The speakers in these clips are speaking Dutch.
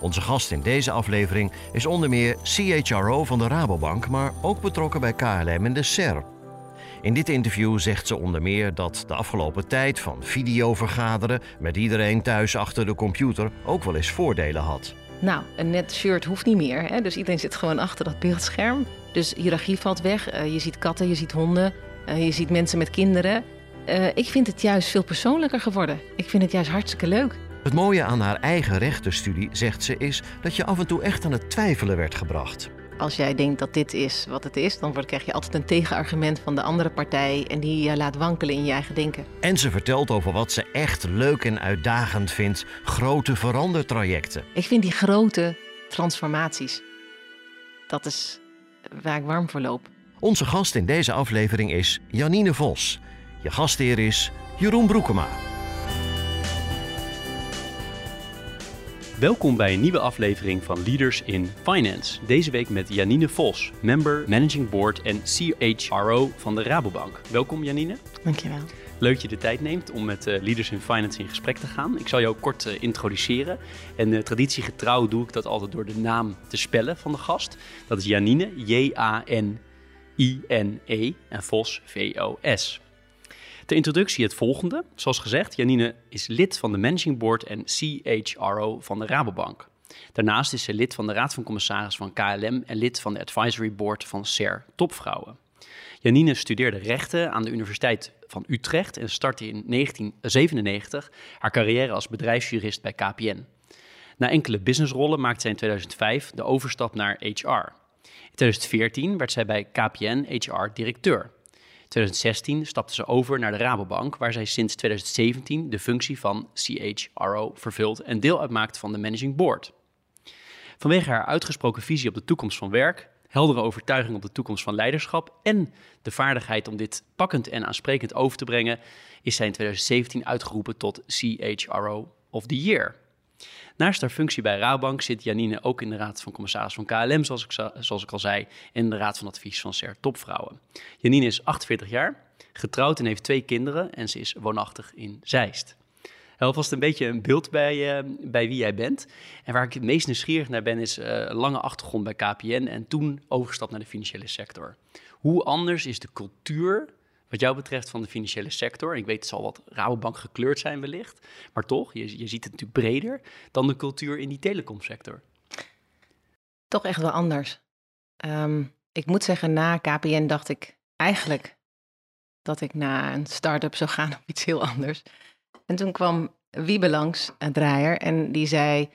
Onze gast in deze aflevering is onder meer CHRO van de Rabobank, maar ook betrokken bij KLM en de SER. In dit interview zegt ze onder meer dat de afgelopen tijd van videovergaderen met iedereen thuis achter de computer ook wel eens voordelen had. Nou, een net shirt hoeft niet meer. Hè? Dus iedereen zit gewoon achter dat beeldscherm. Dus hiërarchie valt weg. Uh, je ziet katten, je ziet honden, uh, je ziet mensen met kinderen. Uh, ik vind het juist veel persoonlijker geworden. Ik vind het juist hartstikke leuk. Het mooie aan haar eigen rechtenstudie, zegt ze, is dat je af en toe echt aan het twijfelen werd gebracht. Als jij denkt dat dit is wat het is, dan krijg je altijd een tegenargument van de andere partij en die je laat wankelen in je eigen denken. En ze vertelt over wat ze echt leuk en uitdagend vindt: grote verandertrajecten. Ik vind die grote transformaties, dat is waar ik warm voor loop. Onze gast in deze aflevering is Janine Vos. Je gastheer is Jeroen Broekema. Welkom bij een nieuwe aflevering van Leaders in Finance. Deze week met Janine Vos, member, managing board en CHRO van de Rabobank. Welkom Janine. Dankjewel. Leuk dat je de tijd neemt om met uh, Leaders in Finance in gesprek te gaan. Ik zal jou kort uh, introduceren. En uh, traditiegetrouw doe ik dat altijd door de naam te spellen van de gast. Dat is Janine, J-A-N-I-N-E en Vos, V-O-S. Ter introductie het volgende. Zoals gezegd, Janine is lid van de Managing Board en CHRO van de Rabobank. Daarnaast is ze lid van de Raad van Commissaris van KLM en lid van de Advisory Board van SER Topvrouwen. Janine studeerde rechten aan de Universiteit van Utrecht en startte in 1997 haar carrière als bedrijfsjurist bij KPN. Na enkele businessrollen maakte zij in 2005 de overstap naar HR. In 2014 werd zij bij KPN HR-directeur. 2016 stapte ze over naar de Rabobank, waar zij sinds 2017 de functie van CHRO vervult en deel uitmaakt van de Managing Board. Vanwege haar uitgesproken visie op de toekomst van werk, heldere overtuiging op de toekomst van leiderschap en de vaardigheid om dit pakkend en aansprekend over te brengen, is zij in 2017 uitgeroepen tot CHRO of the Year. Naast haar functie bij Rabobank zit Janine ook in de Raad van Commissaris van KLM, zoals ik, zoals ik al zei, en de Raad van Advies van SER Topvrouwen. Janine is 48 jaar, getrouwd en heeft twee kinderen en ze is woonachtig in Zeist. Help vast een beetje een beeld bij, uh, bij wie jij bent. En waar ik het meest nieuwsgierig naar ben, is uh, lange achtergrond bij KPN en toen overgestapt naar de financiële sector. Hoe anders is de cultuur wat jou betreft van de financiële sector. Ik weet, het zal wat Rabobank gekleurd zijn wellicht. Maar toch, je, je ziet het natuurlijk breder dan de cultuur in die telecomsector. Toch echt wel anders. Um, ik moet zeggen, na KPN dacht ik eigenlijk dat ik naar een start-up zou gaan of iets heel anders. En toen kwam Wiebe langs, een draaier, en die zei...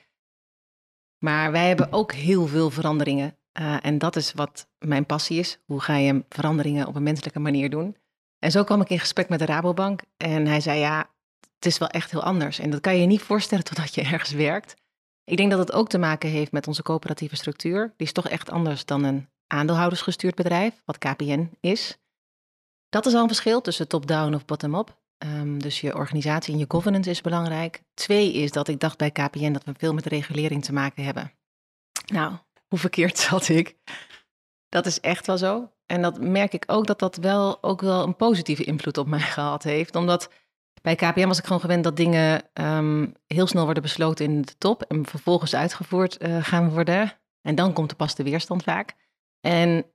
Maar wij hebben ook heel veel veranderingen. Uh, en dat is wat mijn passie is. Hoe ga je veranderingen op een menselijke manier doen? En zo kwam ik in gesprek met de Rabobank en hij zei ja, het is wel echt heel anders. En dat kan je je niet voorstellen totdat je ergens werkt. Ik denk dat het ook te maken heeft met onze coöperatieve structuur. Die is toch echt anders dan een aandeelhoudersgestuurd bedrijf, wat KPN is. Dat is al een verschil tussen top-down of bottom-up. Um, dus je organisatie en je governance is belangrijk. Twee is dat ik dacht bij KPN dat we veel met regulering te maken hebben. Nou, hoe verkeerd zat ik? Dat is echt wel zo. En dat merk ik ook dat dat wel ook wel een positieve invloed op mij gehad heeft. Omdat bij KPM was ik gewoon gewend dat dingen um, heel snel worden besloten in de top en vervolgens uitgevoerd uh, gaan worden. En dan komt er pas de weerstand vaak. En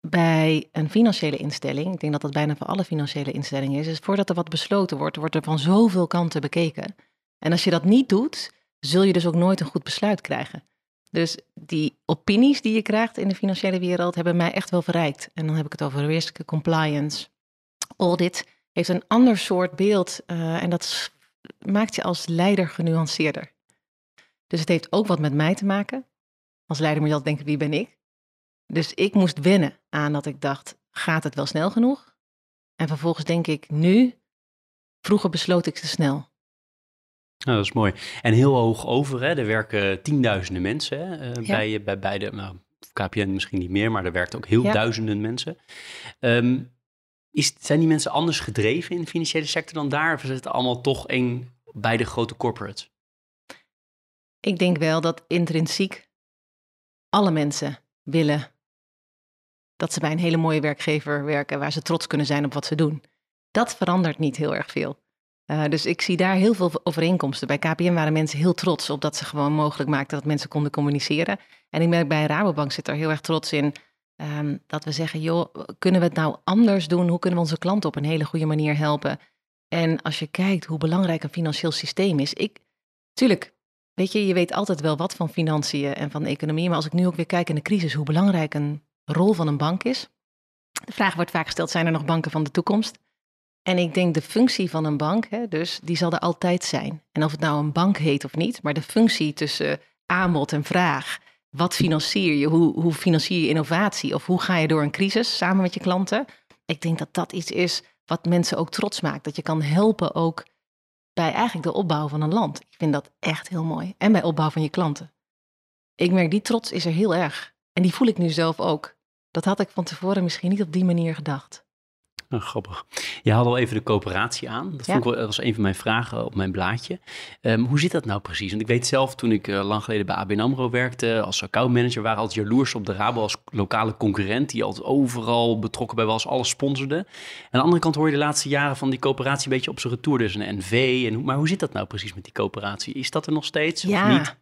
bij een financiële instelling, ik denk dat dat bijna voor alle financiële instellingen is, is voordat er wat besloten wordt, wordt er van zoveel kanten bekeken. En als je dat niet doet, zul je dus ook nooit een goed besluit krijgen. Dus die opinies die je krijgt in de financiële wereld hebben mij echt wel verrijkt. En dan heb ik het over risk, compliance, audit. Heeft een ander soort beeld uh, en dat maakt je als leider genuanceerder. Dus het heeft ook wat met mij te maken. Als leider moet je altijd denken, wie ben ik? Dus ik moest wennen aan dat ik dacht, gaat het wel snel genoeg? En vervolgens denk ik, nu, vroeger besloot ik te snel. Nou, dat is mooi. En heel hoog over, hè? er werken tienduizenden mensen hè? Uh, bij, bij beide, nou, KPN misschien niet meer, maar er werkten ook heel Ja. duizenden mensen. Ehm, is, zijn die mensen anders gedreven in de financiële sector dan daar? Of is het allemaal toch één bij de grote corporates? Ik denk wel dat intrinsiek alle mensen willen dat ze bij een hele mooie werkgever werken waar ze trots kunnen zijn op wat ze doen. Dat verandert niet heel erg veel. Eh, dus ik zie daar heel veel overeenkomsten. Bij KPN waren mensen heel trots op dat ze gewoon mogelijk maakten dat mensen konden communiceren. En ik merk bij Rabobank zit er heel erg trots in ehm, dat we zeggen, joh, kunnen we het nou anders doen? Hoe kunnen we onze klanten op een hele goede manier helpen? En als je kijkt hoe belangrijk een financieel systeem is, ik, tuurlijk, weet je, je weet altijd wel wat van financiën en van economie, maar als ik nu ook weer kijk in de crisis, hoe belangrijk een rol van een bank is. De vraag wordt vaak gesteld, zijn er nog banken van de toekomst? En ik denk de functie van een bank, hè, dus die zal er altijd zijn. En of het nou een bank heet of niet, maar de functie tussen aanbod en vraag. Wat financier je? Hoe, hoe financier je innovatie? Of hoe ga je door een crisis samen met je klanten? Ik denk dat dat iets is wat mensen ook trots maakt. Dat je kan helpen ook bij eigenlijk de opbouw van een land. Ik vind dat echt heel mooi. En bij opbouw van je klanten. Ik merk die trots is er heel erg. En die voel ik nu zelf ook. Dat had ik van tevoren misschien niet op die manier gedacht. Nou, grappig. Je had al even de coöperatie aan. Dat, Ja. vond ik wel, dat was een van mijn vragen op mijn blaadje. Ehm, hoe zit dat nou precies? Want ik weet zelf, toen ik eh, lang geleden bij ABN AMRO werkte... als accountmanager, waren altijd jaloers op de Rabo als lokale concurrent... die altijd overal betrokken bij was, alles sponsorde. En aan de andere kant hoor je de laatste jaren van die coöperatie... een beetje op zijn retour, dus een NV. En, maar hoe zit dat nou precies met die coöperatie? Is dat er nog steeds of niet?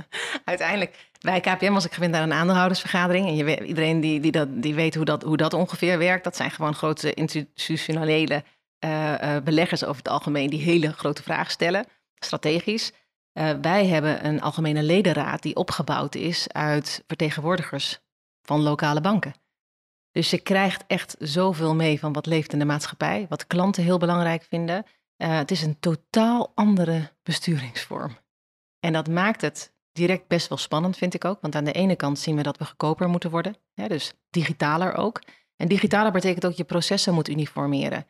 Uiteindelijk, bij KPM was ik gewend aan een aandeelhoudersvergadering. En je weet, iedereen die, die, dat, die weet hoe dat, hoe dat ongeveer werkt. Dat zijn gewoon grote institutionele eh, eh, beleggers over het algemeen die hele grote vragen stellen, strategisch. Eh, wij hebben een algemene ledenraad die opgebouwd is uit vertegenwoordigers van lokale banken. Dus je krijgt echt zoveel mee van wat leeft in de maatschappij, wat klanten heel belangrijk vinden. Het is een totaal andere besturingsvorm. En dat maakt het direct best wel spannend, vind ik ook. Want aan de ene kant zien we dat we goedkoper moeten worden. Hè, dus digitaler ook. En digitaler betekent ook je processen moet uniformeren.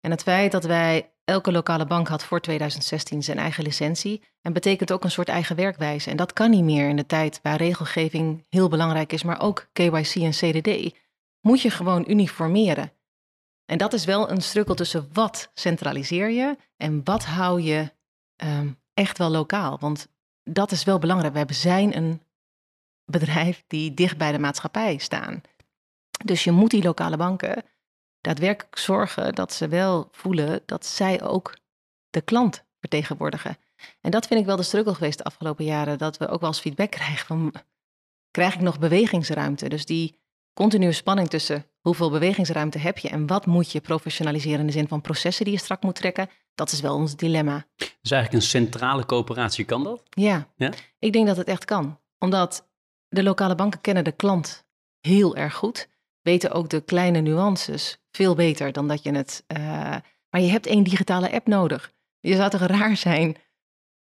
En het feit dat wij, elke lokale bank had voor 2016 zijn eigen licentie. En betekent ook een soort eigen werkwijze. En dat kan niet meer in de tijd waar regelgeving heel belangrijk is. Maar ook KYC en CDD. Moet je gewoon uniformeren. En dat is wel een strukkel tussen wat centraliseer je en wat hou je ehm, echt wel lokaal. Want dat is wel belangrijk. We zijn een bedrijf die dicht bij de maatschappij staan. Dus je moet die lokale banken daadwerkelijk zorgen dat ze wel voelen dat zij ook de klant vertegenwoordigen. En dat vind ik wel de struggle geweest de afgelopen jaren. Dat we ook wel eens feedback krijgen van, krijg ik nog bewegingsruimte? Dus die continue spanning tussen hoeveel bewegingsruimte heb je en wat moet je professionaliseren in de zin van processen die je strak moet trekken. Dat is wel ons dilemma. Dus eigenlijk een centrale coöperatie, kan dat? Ja. Ja? ik denk dat het echt kan. Omdat de lokale banken kennen de klant heel erg goed. Weten ook de kleine nuances veel beter dan dat je het... eh, maar je hebt één digitale app nodig. Je zou toch raar zijn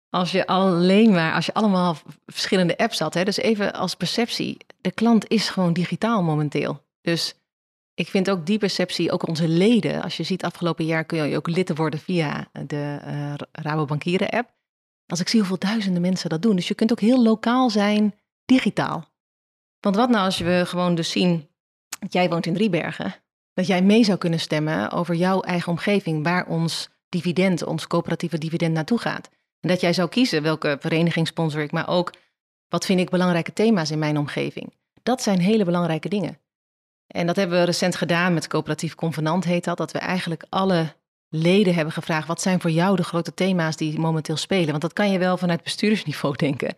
als je alleen maar... Als je allemaal verschillende apps had. Hè? Dus even als perceptie. De klant is gewoon digitaal momenteel. Dus ik vind ook die perceptie, ook onze leden... Als je ziet afgelopen jaar kun je ook lid worden via de eh Rabobankieren app. Als ik zie hoeveel duizenden mensen dat doen. Dus je kunt ook heel lokaal zijn, digitaal. Want wat nou als we gewoon dus zien, dat jij woont in Driebergen, dat jij mee zou kunnen stemmen over jouw eigen omgeving, waar ons dividend, ons coöperatieve dividend naartoe gaat. En dat jij zou kiezen welke vereniging sponsor ik, maar ook wat vind ik belangrijke thema's in mijn omgeving. Dat zijn hele belangrijke dingen. En dat hebben we recent gedaan met coöperatief convenant heet dat, dat we eigenlijk alle leden hebben gevraagd: wat zijn voor jou de grote thema's die momenteel spelen? Want dat kan je wel vanuit bestuursniveau denken.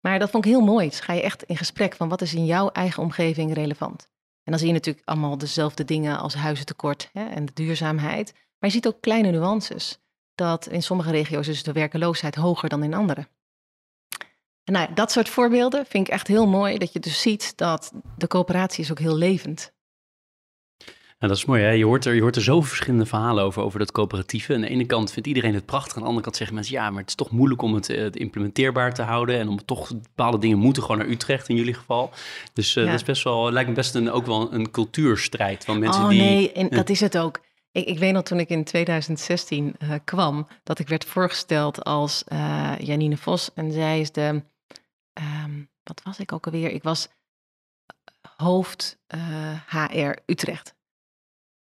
Maar dat vond ik heel mooi. Dus ga je echt in gesprek van wat is in jouw eigen omgeving relevant. En dan zie je natuurlijk allemaal dezelfde dingen als huizentekort hè, en de duurzaamheid. Maar je ziet ook kleine nuances. Dat in sommige regio's is de werkeloosheid hoger dan in andere. En nou, dat soort voorbeelden vind ik echt heel mooi. Dat je dus ziet dat de coöperatie is ook heel levend. Nou, dat is mooi. Hè? Je, hoort er, je hoort er zoveel verschillende verhalen over, over dat coöperatieve. Aan de ene kant vindt iedereen het prachtig. Aan de andere kant zeggen mensen, ja, maar het is toch moeilijk om het, eh, het implementeerbaar te houden. En om toch bepaalde dingen moeten gewoon naar Utrecht in jullie geval. Dus eh, Ja. dat is best wel, lijkt me best een, ook wel een cultuurstrijd van mensen oh die... nee, en dat is het ook. Ik, ik weet nog toen ik in 2016 eh, kwam, dat ik werd voorgesteld als eh, Janine Vos. En zij is de, ehm, wat was ik ook alweer? Ik was hoofd HR Utrecht.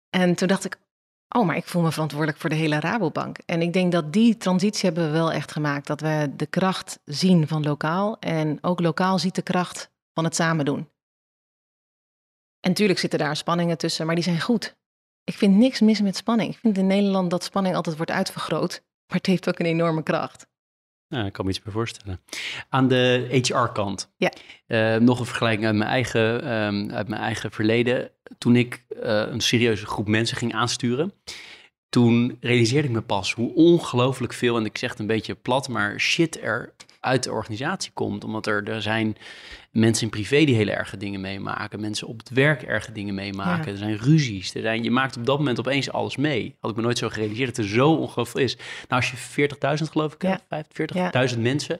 En toen dacht ik, oh, maar ik voel me verantwoordelijk voor de hele Rabobank. En ik denk dat die transitie hebben we wel echt gemaakt. Dat we de kracht zien van lokaal en ook lokaal ziet de kracht van het samen doen. En natuurlijk zitten daar spanningen tussen, maar die zijn goed. Ik vind niks mis met spanning. Ik vind in Nederland dat spanning altijd wordt uitvergroot, maar het heeft ook een enorme kracht. Ik kan me iets meer voorstellen. Aan de HR-kant. Ja. Uh, nog een vergelijking uit mijn eigen, um, uit mijn eigen verleden. Toen ik uh, een serieuze groep mensen ging aansturen, toen realiseerde ik me pas hoe ongelooflijk veel, en ik zeg het een beetje plat, maar shit er uit de organisatie komt. Omdat er, er zijn mensen in privé die hele erge dingen meemaken. Mensen op het werk erge dingen meemaken. Er zijn ruzies. Er zijn, je maakt op dat moment opeens alles mee. Had ik me nooit zo gerealiseerd dat er zo ongelooflijk is. Nou, als je 40.000 geloof ik, ja. 45.000 mensen,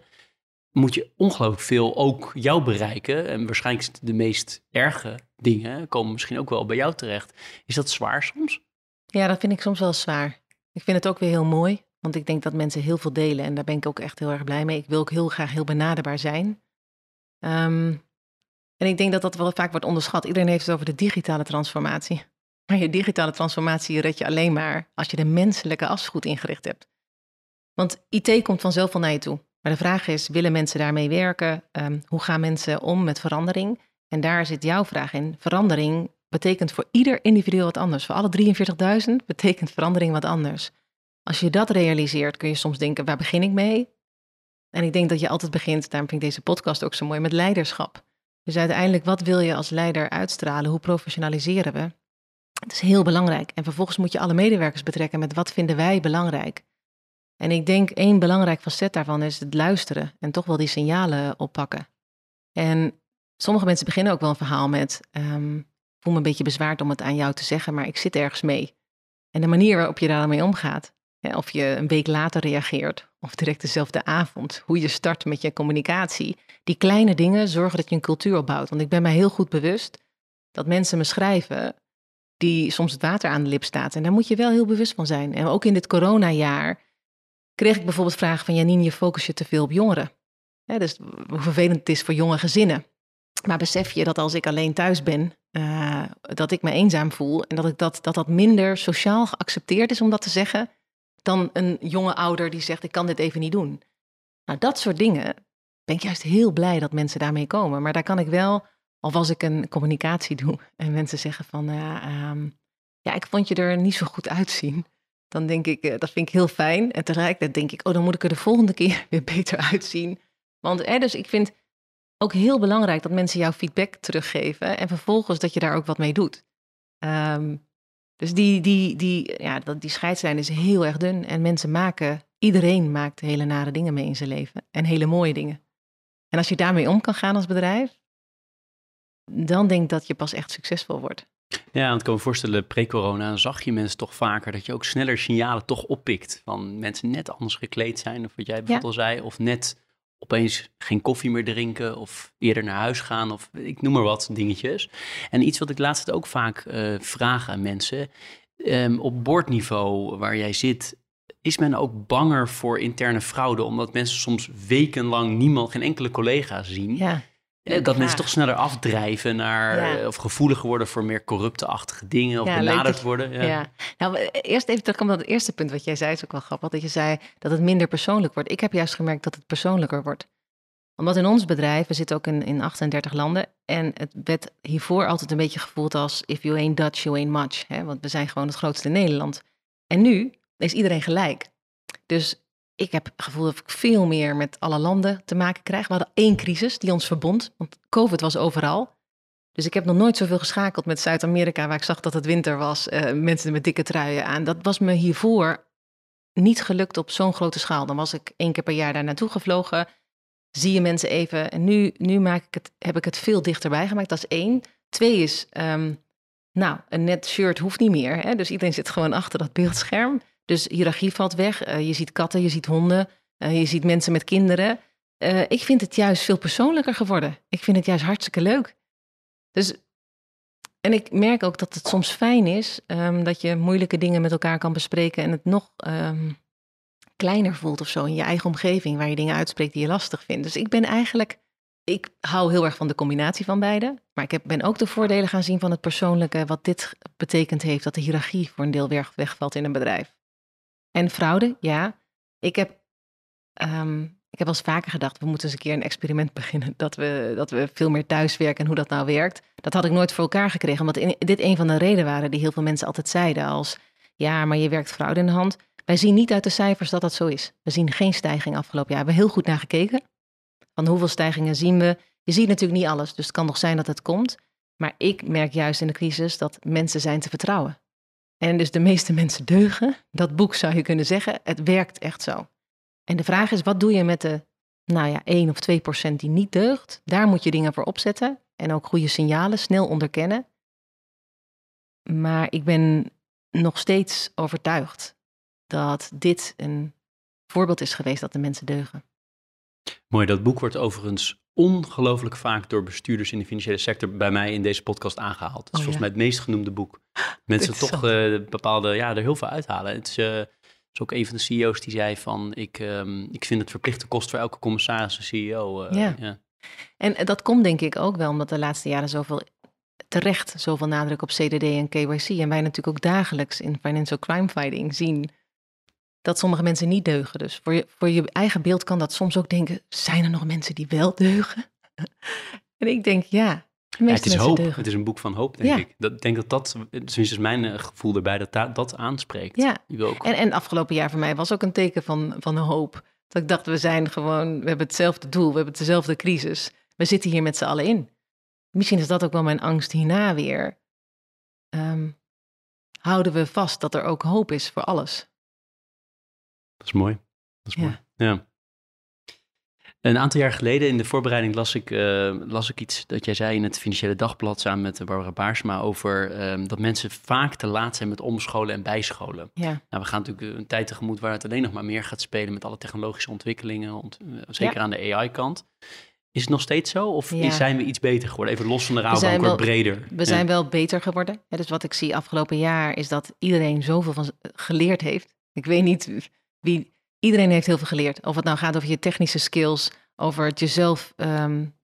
moet je ongelooflijk veel ook jou bereiken. En waarschijnlijk de meest erge dingen komen misschien ook wel bij jou terecht. Is dat zwaar soms? Ja, dat vind ik soms wel zwaar. Ik vind het ook weer heel mooi. Want ik denk dat mensen heel veel delen en daar ben ik ook echt heel erg blij mee. Ik wil ook heel graag heel benaderbaar zijn. Um, en ik denk dat dat wel vaak wordt onderschat. Iedereen heeft het over de digitale transformatie. Maar je digitale transformatie red je alleen maar als je de menselijke as ingericht hebt. Want IT komt vanzelf wel naar je toe. Maar de vraag is, willen mensen daarmee werken? Um, hoe gaan mensen om met verandering? En daar zit jouw vraag in. Verandering betekent voor ieder individueel wat anders. Voor alle 43.000 betekent verandering wat anders. Als je dat realiseert, kun je soms denken, waar begin ik mee? En ik denk dat je altijd begint, daarom vind ik deze podcast ook zo mooi, met leiderschap. Dus uiteindelijk, wat wil je als leider uitstralen? Hoe professionaliseren we? Het is heel belangrijk. En vervolgens moet je alle medewerkers betrekken met wat vinden wij belangrijk. En ik denk één belangrijk facet daarvan is het luisteren en toch wel die signalen oppakken. En sommige mensen beginnen ook wel een verhaal met, um, ik voel me een beetje bezwaard om het aan jou te zeggen, maar ik zit ergens mee. En de manier waarop je daarmee omgaat, of je een week later reageert of direct dezelfde avond. Hoe je start met je communicatie. Die kleine dingen zorgen dat je een cultuur opbouwt. Want ik ben mij heel goed bewust dat mensen me schrijven die soms het water aan de lip staat. En daar moet je wel heel bewust van zijn. En ook in dit coronajaar kreeg ik bijvoorbeeld vragen van Janine, je focus je te veel op jongeren. dus hoe vervelend het is voor jonge gezinnen. Maar besef je dat als ik alleen thuis ben, uh, dat ik me eenzaam voel en dat, ik dat, dat dat minder sociaal geaccepteerd is om dat te zeggen dan een jonge ouder die zegt: Ik kan dit even niet doen. Nou, dat soort dingen ben ik juist heel blij dat mensen daarmee komen. Maar daar kan ik wel, of als ik een communicatie doe en mensen zeggen van, uh, ja, ik vond je er niet zo goed uitzien. Dan denk ik, uh, dat vind ik heel fijn. En tegelijkertijd denk ik, oh, dan moet ik er de volgende keer weer beter uitzien. Want eh, dus ik vind ook heel belangrijk dat mensen jouw feedback teruggeven en vervolgens dat je daar ook wat mee doet. Um, dus die, die, die, ja, die scheidslijn is heel erg dun. En mensen maken, iedereen maakt hele nare dingen mee in zijn leven. En hele mooie dingen. En als je daarmee om kan gaan als bedrijf, dan denk ik dat je pas echt succesvol wordt. Ja, want ik kan me voorstellen, pre-corona zag je mensen toch vaker dat je ook sneller signalen toch oppikt. Van mensen net anders gekleed zijn, of wat jij bijvoorbeeld al zei, of net opeens geen koffie meer drinken of eerder naar huis gaan of ik noem maar wat dingetjes. En iets wat ik laatst ook vaak uh, vraag aan mensen, um, op bordniveau waar jij zit, is men ook banger voor interne fraude, omdat mensen soms wekenlang niemand, geen enkele collega zien. Ja. Eh, dat mensen toch sneller afdrijven naar, eh, of gevoeliger worden voor meer corrupte-achtige dingen, of ja, benaderd worden. Ja. ja. nou eerst even terugkomen op het eerste punt wat jij zei, is ook wel grappig, dat je zei dat het minder persoonlijk wordt. Ik heb juist gemerkt dat het persoonlijker wordt. Omdat in ons bedrijf, we zitten ook in, in 38 landen, en het werd hiervoor altijd een beetje gevoeld als, if you ain't Dutch, you ain't much. Hè? Want we zijn gewoon het grootste in Nederland. En nu is iedereen gelijk. Dus ik heb het gevoel dat ik veel meer met alle landen te maken krijg. We hadden één crisis die ons verbond, want COVID was overal. Dus ik heb nog nooit zoveel geschakeld met Zuid-Amerika, waar ik zag dat het winter was, uh, mensen met dikke truien aan. Dat was me hiervoor niet gelukt op zo'n grote schaal. Dan was ik één keer per jaar daar naartoe gevlogen, zie je mensen even. En nu, nu maak ik het, heb ik het veel dichterbij gemaakt, dat is één. Twee is, um, nou, een net shirt hoeft niet meer. Hè? Dus iedereen zit gewoon achter dat beeldscherm. Dus hiërarchie valt weg. Uh, je ziet katten, je ziet honden, uh, je ziet mensen met kinderen. Uh, ik vind het juist veel persoonlijker geworden. Ik vind het juist hartstikke leuk. Dus, en ik merk ook dat het soms fijn is um, dat je moeilijke dingen met elkaar kan bespreken en het nog um, kleiner voelt of zo in je eigen omgeving, waar je dingen uitspreekt die je lastig vindt. Dus ik ben eigenlijk ik hou heel erg van de combinatie van beide. Maar ik heb, ben ook de voordelen gaan zien van het persoonlijke, wat dit betekend heeft, dat de hiërarchie voor een deel weg, wegvalt in een bedrijf. En fraude, ja. Ik heb, ehm, ik heb wel eens vaker gedacht, we moeten eens een keer een experiment beginnen. Dat we, dat we veel meer thuiswerken en hoe dat nou werkt. Dat had ik nooit voor elkaar gekregen, omdat dit een van de redenen waren die heel veel mensen altijd zeiden als, ja, maar je werkt fraude in de hand. Wij zien niet uit de cijfers dat dat zo is. We zien geen stijging afgelopen jaar. We hebben heel goed naar gekeken. Van hoeveel stijgingen zien we? Je ziet natuurlijk niet alles, dus het kan nog zijn dat het komt. Maar ik merk juist in de crisis dat mensen zijn te vertrouwen. En dus de meeste mensen deugen. Dat boek zou je kunnen zeggen, het werkt echt zo. En de vraag is, wat doe je met de, nou ja, 1 of 2 procent die niet deugt? Daar moet je dingen voor opzetten en ook goede signalen snel onderkennen. Maar ik ben nog steeds overtuigd dat dit een voorbeeld is geweest dat de mensen deugen. Mooi, dat boek wordt overigens ongelooflijk vaak door bestuurders in de financiële sector bij mij in deze podcast aangehaald. Het is oh, volgens mij het meest genoemde boek. Mensen toch uh, bepaalde, ja, er heel veel uithalen. Het is, uh, is, ook een van de CEO's die zei van, ik, um, ik vind het verplichte kost voor elke commissaris een CEO. Uh, ja. ja. En dat komt denk ik ook wel omdat de laatste jaren zoveel terecht zoveel nadruk op CDD en KYC. En wij natuurlijk ook dagelijks in financial crime fighting zien dat sommige mensen niet deugen. Dus voor je, voor je eigen beeld kan dat soms ook denken, zijn er nog mensen die wel deugen? en ik denk, ja, het is hoop. Deugen. Het is een boek van hoop, denk ik. Dat, denk dat dat, tenminste is mijn eh, gevoel erbij, dat dat, aanspreekt. Ja, ook... en, en afgelopen jaar voor mij was ook een teken van, van hoop. Dat ik dacht, we zijn gewoon, we hebben hetzelfde doel, we hebben dezelfde crisis. We zitten hier met z'n allen in. Misschien is dat ook wel mijn angst hierna weer. Ehm, houden we vast dat er ook hoop is voor alles. Dat is mooi. Dat is mooi. Ja. Een aantal jaar geleden in de voorbereiding las ik, uh, las ik iets dat jij zei in het Financiële Dagblad samen met Barbara Baarsma over um, dat mensen vaak te laat zijn met omscholen en bijscholen. Ja. Nou, we gaan natuurlijk een tijd tegemoet waar het alleen nog maar meer gaat spelen met alle technologische ontwikkelingen, ont uh, zeker aan de AI-kant. Is het nog steeds zo of ja. zijn we iets beter geworden? Even los van de rouwbank, wat breder. We zijn wel beter geworden. Ja, dus wat ik zie afgelopen jaar is dat iedereen zoveel van geleerd heeft. Ik weet niet iedereen heeft heel veel geleerd. Of het nou gaat over je technische skills, over het jezelf um,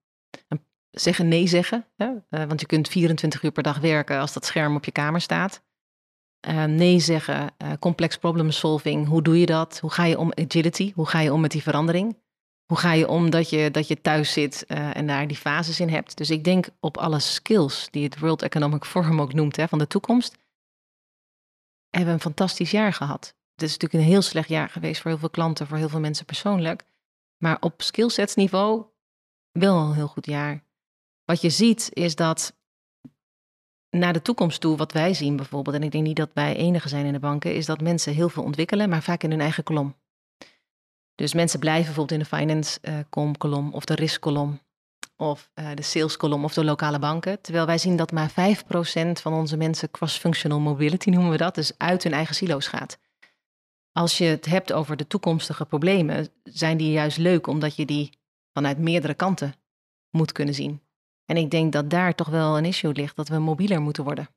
zeggen nee zeggen. Hè? Uh, want je kunt 24 uur per dag werken als dat scherm op je kamer staat. Uh, nee zeggen, uh, complex problem solving, hoe doe je dat? Hoe ga je om agility? Hoe ga je om met die verandering? Hoe ga je om dat je, dat je thuis zit en daar die fases in hebt? Dus ik denk op alle skills die het World Economic Forum ook noemt hè, van de toekomst, hebben we een fantastisch jaar gehad is natuurlijk een heel slecht jaar geweest voor heel veel klanten, voor heel veel mensen persoonlijk. Maar op skillsetsniveau wel een heel goed jaar. Wat je ziet is dat naar de toekomst toe, wat wij zien bijvoorbeeld, en ik denk niet dat wij enige zijn in de banken, is dat mensen heel veel ontwikkelen, maar vaak in hun eigen kolom. Dus mensen blijven bijvoorbeeld in de finance uh, kolom of de risk kolom of uh, de sales kolom of de lokale banken. Terwijl wij zien dat maar 5% van onze mensen cross-functional mobility noemen we dat, dus uit hun eigen silo's gaat als je het hebt over de toekomstige problemen, zijn die juist leuk omdat je die vanuit meerdere kanten moet kunnen zien. En ik denk dat daar toch wel een issue ligt, dat we mobieler moeten worden.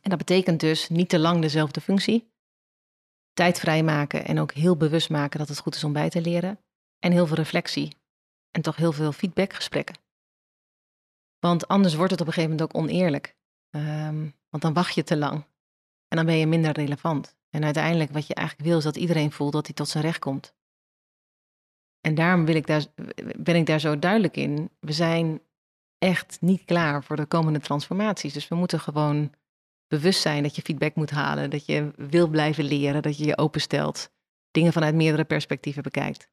En dat betekent dus niet te lang dezelfde functie, tijd vrijmaken en ook heel bewust maken dat het goed is om bij te leren. En heel veel reflectie en toch heel veel feedbackgesprekken. Want anders wordt het op een gegeven moment ook oneerlijk. Um, want dan wacht je te lang en dan ben je minder relevant. En uiteindelijk wat je eigenlijk wil is dat iedereen voelt dat hij tot zijn recht komt. En daarom wil ik daar, ben ik daar zo duidelijk in. We zijn echt niet klaar voor de komende transformaties. Dus we moeten gewoon bewust zijn dat je feedback moet halen, dat je wil blijven leren, dat je je openstelt, dingen vanuit meerdere perspectieven bekijkt.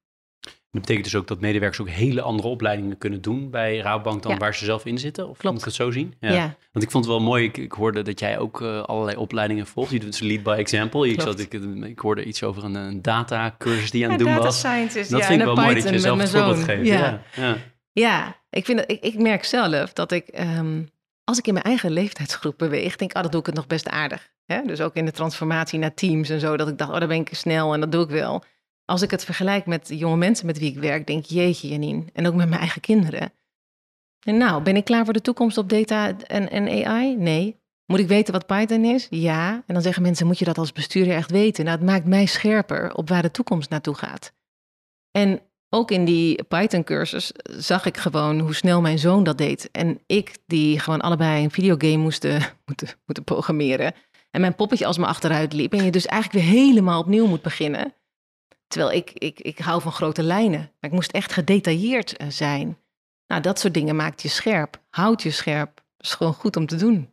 Dat betekent dus ook dat medewerkers ook hele andere opleidingen kunnen doen bij Rabobank dan waar ze zelf in zitten? Of Klopt. moet ik het zo zien? Ja. Want ik vond het wel mooi, ik, ik hoorde dat jij ook uh, allerlei opleidingen volgt. Je doet lead by example. Ik, zat, ik, ik hoorde iets over een, een datacursus die je aan het doen data was. Dat vind ik wel mooi dat je zelf het voorbeeld geeft. Ja. Ja. ja, ik, vind dat, ik, ik merk zelf dat ik, um, als ik in mijn eigen leeftijdsgroep beweeg, denk ik, oh, dat doe ik het nog best aardig. Hè? Dus ook in de transformatie naar teams en zo, dat ik dacht, oh, daar ben ik snel en dat doe ik wel als ik het vergelijk met jonge mensen met wie ik werk, denk jeetje Janine, en ook met mijn eigen kinderen. En nou, ben ik klaar voor de toekomst op data en, en AI? Nee. Moet ik weten wat Python is? Ja. En dan zeggen mensen, moet je dat als bestuurder echt weten? Nou, het maakt mij scherper op waar de toekomst naartoe gaat. En ook in die Python-cursus zag ik gewoon hoe snel mijn zoon dat deed. En ik, die gewoon allebei een videogame moesten, moeten, moeten programmeren. En mijn poppetje als me achteruit liep. En je dus eigenlijk weer helemaal opnieuw moet beginnen. Terwijl ik, ik, ik hou van grote lijnen. Maar ik moest echt gedetailleerd eh, zijn. Nou, dat soort dingen maakt je scherp. Houdt je scherp. Dat is gewoon goed om te doen.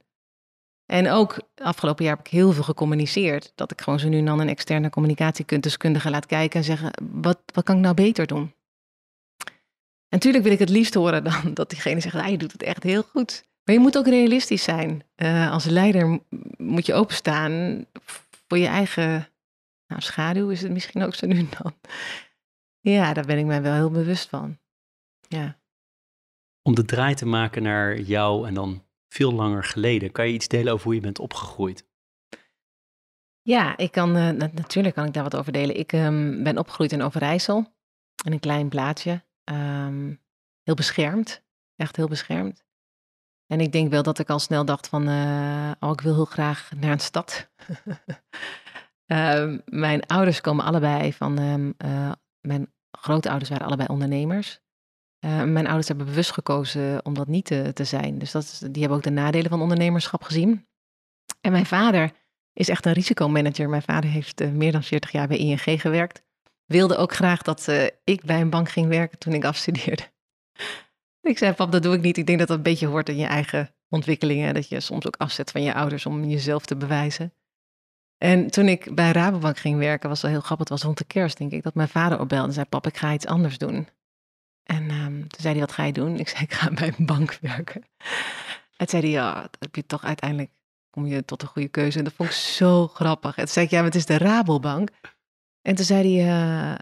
En ook afgelopen jaar heb ik heel veel gecommuniceerd. Dat ik gewoon zo nu en dan een externe communicatiedeskundige laat kijken en zeggen: wat, wat kan ik nou beter doen? En natuurlijk wil ik het liefst horen dan dat diegene zegt: ah, je doet het echt heel goed. Maar je moet ook realistisch zijn. Uh, als leider moet je openstaan voor je eigen nou, schaduw, is het misschien ook zo nu en dan. Ja, daar ben ik mij wel heel bewust van. Ja. Om de draai te maken naar jou en dan veel langer geleden. Kan je iets delen over hoe je bent opgegroeid? Ja, ik kan, uh, natuurlijk kan ik daar wat over delen. Ik um, ben opgegroeid in Overijssel, in een klein plaatsje. Um, heel beschermd, echt heel beschermd. En ik denk wel dat ik al snel dacht van, uh, oh, ik wil heel graag naar een stad. uh, mijn ouders komen allebei van, uh, mijn grootouders waren allebei ondernemers. Uh, mijn ouders hebben bewust gekozen om dat niet te, te zijn. Dus dat die hebben ook de nadelen van ondernemerschap gezien. En mijn vader is echt een risicomanager. Mijn vader heeft uh, meer dan 40 jaar bij ING gewerkt. Wilde ook graag dat uh, ik bij een bank ging werken toen ik afstudeerde. ik zei, pap, dat doe ik niet. Ik denk dat dat een beetje hoort in je eigen ontwikkelingen. Dat je soms ook afzet van je ouders om jezelf te bewijzen. En toen ik bij Rabobank ging werken, was wel heel grappig. Het was rond de kerst, denk ik, dat mijn vader opbelde en zei: Pap, ik ga iets anders doen. En um, toen zei hij, wat ga je doen? Ik zei, ik ga bij een bank werken. En zei hij, ja, dat heb je toch uiteindelijk, kom je tot een goede keuze. En dat vond ik zo grappig. En toen zei ik, ja, maar het is de Rabobank. En toen zei hij, uh,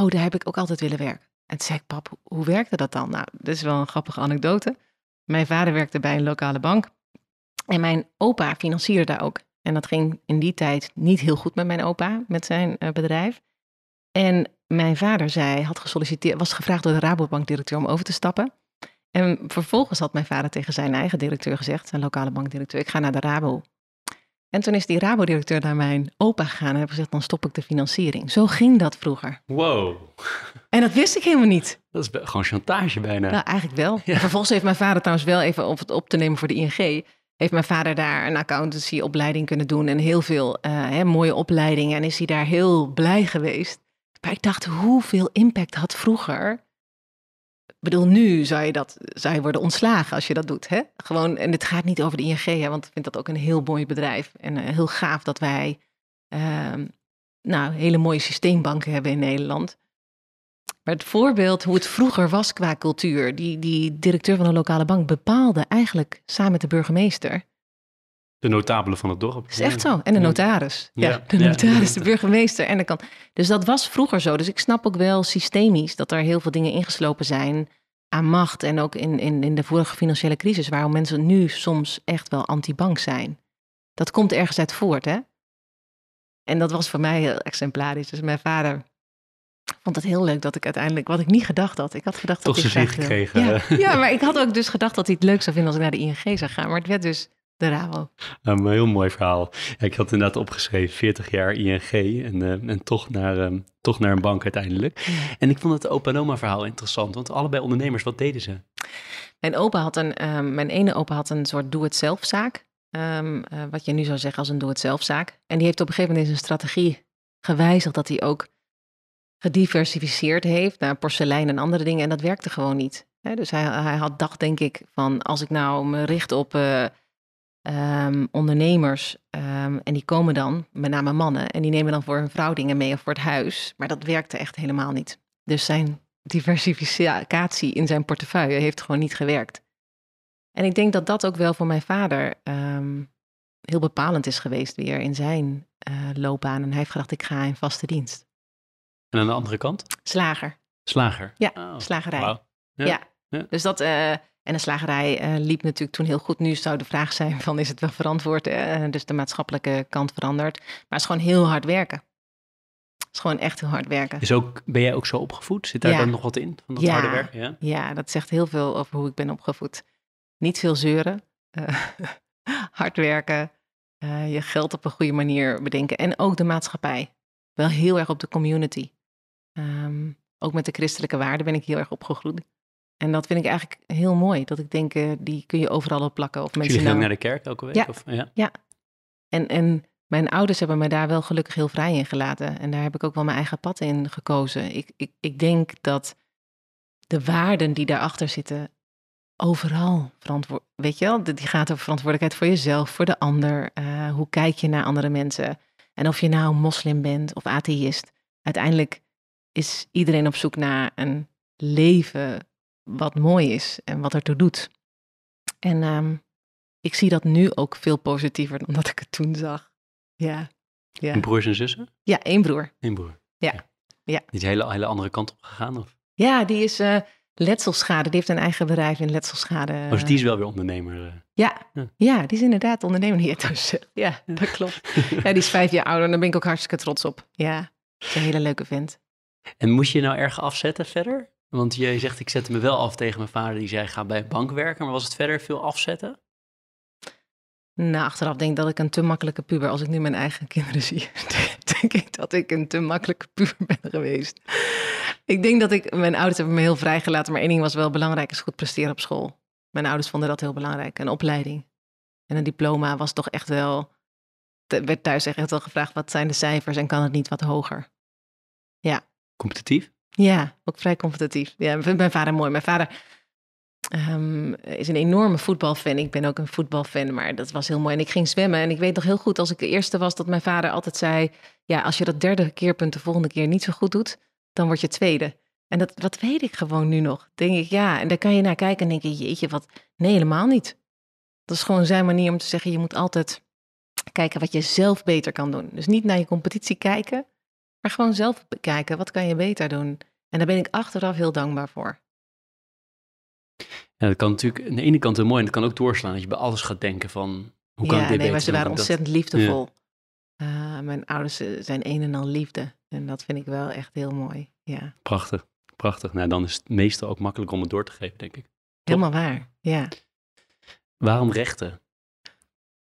oh, daar heb ik ook altijd willen werken. En toen zei ik, pap, hoe werkte dat dan? Nou, dat is wel een grappige anekdote. Mijn vader werkte bij een lokale bank. En mijn opa financierde daar ook. En dat ging in die tijd niet heel goed met mijn opa, met zijn uh, bedrijf. En mijn vader zei, had gesolliciteerd, was gevraagd door de Rabobank-directeur om over te stappen. En vervolgens had mijn vader tegen zijn eigen directeur gezegd, zijn lokale bankdirecteur, ik ga naar de Rabo. En toen is die Rabo-directeur naar mijn opa gegaan en heeft gezegd, dan stop ik de financiering. Zo ging dat vroeger. Wow. En dat wist ik helemaal niet. Dat is gewoon chantage bijna. Nou, eigenlijk wel. Ja. Vervolgens heeft mijn vader trouwens wel even, om het op te nemen voor de ING, heeft mijn vader daar een accountancy-opleiding kunnen doen en heel veel uh, hè, mooie opleidingen. En is hij daar heel blij geweest. Maar ik dacht, hoeveel impact had vroeger? Ik bedoel, nu zou je, dat, zou je worden ontslagen als je dat doet. Hè? Gewoon, en het gaat niet over de ING, hè, want ik vind dat ook een heel mooi bedrijf. En uh, heel gaaf dat wij uh, nou, hele mooie systeembanken hebben in Nederland. Maar het voorbeeld hoe het vroeger was qua cultuur. Die, die directeur van een lokale bank bepaalde eigenlijk samen met de burgemeester de notabele van het dorp. is echt zo. En de notaris. Ja, ja. de notaris, de burgemeester. En de kan. Dus dat was vroeger zo. Dus ik snap ook wel systemisch dat er heel veel dingen ingeslopen zijn aan macht. En ook in, in, in de vorige financiële crisis, waarom mensen nu soms echt wel anti-bank zijn. Dat komt ergens uit voort, hè? En dat was voor mij heel exemplarisch. Dus mijn vader vond het heel leuk dat ik uiteindelijk, wat ik niet gedacht had. Ik had gedacht Toch dat ik graag gekregen. Ja, ja, maar ik had ook dus gedacht dat hij het leuk zou vinden als ik naar de ING zou gaan. Maar het werd dus de Rabo. Een heel mooi verhaal. Ja, ik had inderdaad opgeschreven 40 jaar ING en, uh, en toch, naar, um, toch naar een bank uiteindelijk. Ja. En ik vond het opa en oma verhaal interessant, want allebei ondernemers, wat deden ze? Mijn opa had een, um, mijn ene opa had een soort doe-het-zelf zaak. Um, uh, wat je nu zou zeggen als een doe-het-zelf zaak. En die heeft op een gegeven moment in zijn strategie gewijzigd dat hij ook gediversificeerd heeft naar porselein en andere dingen. En dat werkte gewoon niet. Dus hij, hij had dacht denk ik van als ik nou me richt op... Uh, um, ondernemers. Um, en die komen dan, met name mannen, en die nemen dan voor hun vrouw dingen mee of voor het huis. Maar dat werkte echt helemaal niet. Dus zijn diversificatie in zijn portefeuille heeft gewoon niet gewerkt. En ik denk dat dat ook wel voor mijn vader um, heel bepalend is geweest weer in zijn uh, loopbaan. En hij heeft gedacht, ik ga in vaste dienst. En aan de andere kant? Slager. Slager? Ja, oh, slagerij. Wow. Ja. ja. ja. Dus dat, uh, en de slagerij uh, liep natuurlijk toen heel goed. Nu zou de vraag zijn van is het wel verantwoord? Uh, dus de maatschappelijke kant verandert. Maar het is gewoon heel hard werken. Het is gewoon echt heel hard werken. Is ook, ben jij ook zo opgevoed? Zit daar ja. dan nog wat in, van dat ja. harde werken? Ja? ja, dat zegt heel veel over hoe ik ben opgevoed. Niet veel zeuren. Hard werken. je geld op een goede manier bedenken. En ook de maatschappij. Wel heel erg op de community. Um, ook met de christelijke waarden ben ik heel erg opgegroeid. En dat vind ik eigenlijk heel mooi. Dat ik denk, eh, die kun je overal op plakken. Of Dus mensen jullie gaan nou... naar de kerk elke week? Ja. Of, ja. En, en mijn ouders hebben me daar wel gelukkig heel vrij in gelaten. En daar heb ik ook wel mijn eigen pad in gekozen. Ik, ik, ik denk dat de waarden die daarachter zitten, overal verantwoord. Weet je wel, die gaat over verantwoordelijkheid voor jezelf, voor de ander. Eh, hoe kijk je naar andere mensen? En of je nou moslim bent of atheïst, uiteindelijk is iedereen op zoek naar een leven wat mooi is en wat ertoe doet. En ehm, ik zie dat nu ook veel positiever dan dat ik het toen zag. Ja, ja. En broers en zussen? ja één broer. Eén broer. Ja. Ja. Die is een hele, hele andere kant op gegaan? Of? Ja, die is eh, letselschade. Die heeft een eigen bedrijf in letselschade. Oh, dus die is wel weer ondernemer. eh. Ja, Ja. ja, die is inderdaad ondernemer. Dus zegt. Ja, dat klopt. Ja, die is vijf jaar ouder en daar ben ik ook hartstikke trots op. Ja, is een hele leuke vent. En moest je nou erg afzetten verder? Want je zegt, ik zette me wel af tegen mijn vader die zei, ga bij een bank werken. Maar was het verder veel afzetten? Nou, achteraf denk ik dat ik een te makkelijke puber, als ik nu mijn eigen kinderen zie, denk ik dat ik een te makkelijke puber ben geweest. Ik denk dat ik, mijn ouders hebben me heel vrijgelaten, maar één ding was wel belangrijk, is goed presteren op school. Mijn ouders vonden dat heel belangrijk, een opleiding. En een diploma was toch echt wel, er werd thuis echt wel gevraagd, wat zijn de cijfers en kan het niet wat hoger? Competitief? Ja, ook vrij competitief. Ja, ik mijn vader mooi. Mijn vader ehm, is een enorme voetbalfan. Ik ben ook een voetbalfan, maar dat was heel mooi. En ik ging zwemmen en ik weet nog heel goed als ik de eerste was dat mijn vader altijd zei... ja, als je dat derde keerpunt de volgende keer niet zo goed doet, dan word je tweede. En dat, dat weet ik gewoon nu nog. Denk ik, ja, en daar kan je naar kijken en denk je, jeetje, wat... Nee, helemaal niet. Dat is gewoon zijn manier om te zeggen, je moet altijd kijken wat je zelf beter kan doen. Dus niet naar je competitie kijken, maar gewoon zelf bekijken, wat kan je beter doen? En daar ben ik achteraf heel dankbaar voor. Ja, dat kan natuurlijk aan de ene kant heel mooi en dat kan ook doorslaan. Dat je bij alles gaat denken van, hoe kan ja, ik dit nee, beter maar ze waren Dat- ontzettend liefdevol. Eh, mijn ouders eh, zijn een en al liefde. En dat vind ik wel echt heel mooi. Ja, Prachtig, prachtig. Nou, dan is het meestal ook makkelijk om het door te geven, denk ik. helemaal waar. Ja. Waarom rechten?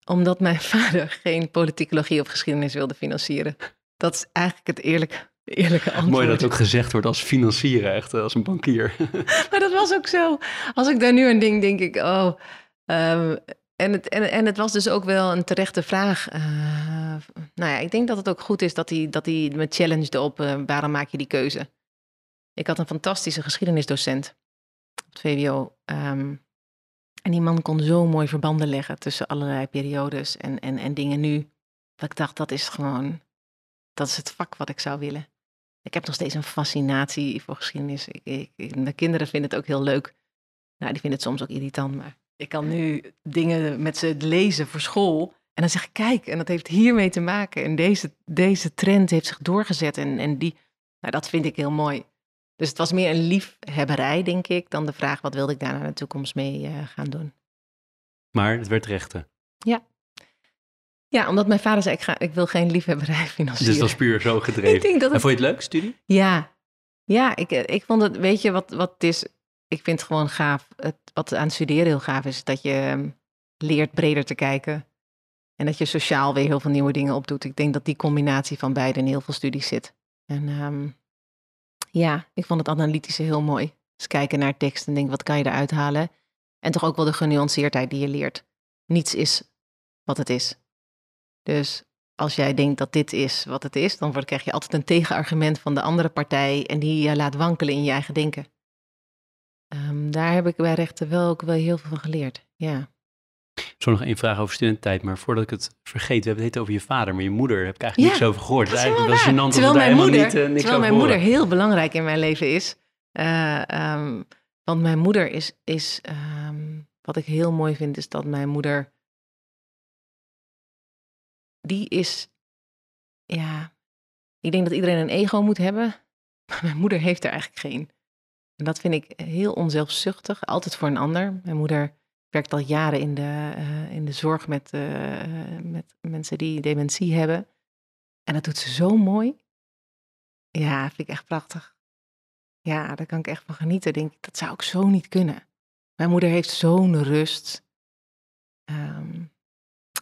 Omdat mijn vader geen politicologie of geschiedenis wilde financieren. Dat is eigenlijk het eerlijke, eerlijke antwoord. Mooi dat het ook gezegd wordt als financieren, echt eh, als een bankier. Maar dat was ook zo. Als ik daar nu aan denk, denk ik, oh. ehm, en, het, en, en het was dus ook wel een terechte vraag. Eh, nou ja, ik denk dat het ook goed is dat hij, dat hij me challengede op eh, waarom maak je die keuze. Ik had een fantastische geschiedenisdocent op het VWO. ehm, en die man kon zo mooi verbanden leggen tussen allerlei periodes en, en, en dingen nu. Dat ik dacht, dat is gewoon, dat is het vak wat ik zou willen. Ik heb nog steeds een fascinatie voor geschiedenis. Ik, ik, ik- de kinderen vinden het ook heel leuk. Nou, die vinden het soms ook irritant, maar ik kan nu dingen met ze lezen voor school. En dan zeg ik, kijk, en dat heeft hiermee te maken. En deze, deze trend heeft zich doorgezet. En, en die, nou, dat vind ik heel mooi. Dus het was meer een liefhebberij, denk ik, dan de vraag, wat wilde ik daar naar de toekomst mee eh, gaan doen? Maar het werd rechten. Ja, omdat mijn vader zei, ik, ga, ik wil geen liefhebberij financieren. Dus dat was puur zo gedreven. Ik denk dat En het vond je het leuk, studie? Ja, ja ik, eh, ik vond het, weet je wat, wat het is? Ik vind het gewoon gaaf. Het, wat aan het studeren heel gaaf is, dat je ehm, leert breder te kijken. En dat je sociaal weer heel veel nieuwe dingen opdoet. Ik denk dat die combinatie van beide in heel veel studies zit. En ehm, ja, ik vond het analytische heel mooi. Dus kijken naar tekst en denken, wat kan je eruit halen? En toch ook wel de genuanceerdheid die je leert. Niets is wat het is. Dus als jij denkt dat dit is wat het is, dan krijg je altijd een tegenargument van de andere partij en die je laat wankelen in je eigen denken. Ehm, daar heb ik bij rechten wel ook wel heel veel van geleerd. Ja. Zo nog één vraag over studententijd, maar voordat ik het vergeet, we hebben het over je vader, maar je moeder heb ik eigenlijk Ja, niks over gehoord. Dat is eigenlijk wel gênant dat Terwijl daar mijn moeder, niet, eh, niks terwijl mijn moeder heel belangrijk in mijn leven is. Eh, ehm, want mijn moeder is, is ehm, wat ik heel mooi vind, is dat mijn moeder, die is, ja, ik denk dat iedereen een ego moet hebben, maar mijn moeder heeft er eigenlijk geen. En dat vind ik heel onzelfzuchtig, altijd voor een ander. Mijn moeder werkt al jaren in de, eh, in de zorg met, eh, met mensen die dementie hebben. En dat doet ze zo mooi. Ja, vind ik echt prachtig. Ja, daar kan ik echt van genieten. Denk ik, dat zou ik zo niet kunnen. Mijn moeder heeft zo'n rust. Ehm,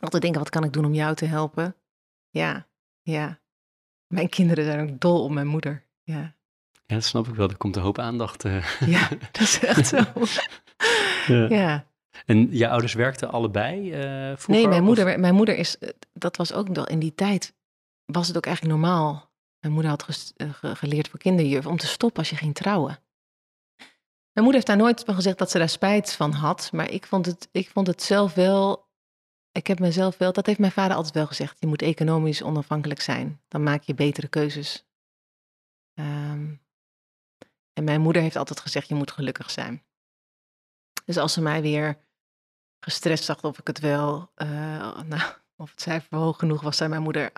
altijd denken, wat kan ik doen om jou te helpen? Ja, ja. Mijn kinderen zijn ook dol op mijn moeder. Ja. Ja, dat snap ik wel. Er komt een hoop aandacht. eh. Ja, dat is echt zo. Ja. Ja. En je ouders werkten allebei eh vroeger? Nee, mijn of- moeder, mijn moeder is, eh, dat was ook wel in die tijd, was het ook eigenlijk normaal. Mijn moeder had ges- ge- geleerd voor kinderjuf om te stoppen als je ging trouwen. Mijn moeder heeft daar nooit van gezegd dat ze daar spijt van had, maar ik vond het, ik vond het zelf wel, ik heb mezelf wel, dat heeft mijn vader altijd wel gezegd, je moet economisch onafhankelijk zijn, dan maak je betere keuzes. Ehm, en mijn moeder heeft altijd gezegd, je moet gelukkig zijn. Dus als ze mij weer gestrest zag of ik het wel, eh, nou, of het cijfer hoog genoeg was, zei mijn moeder,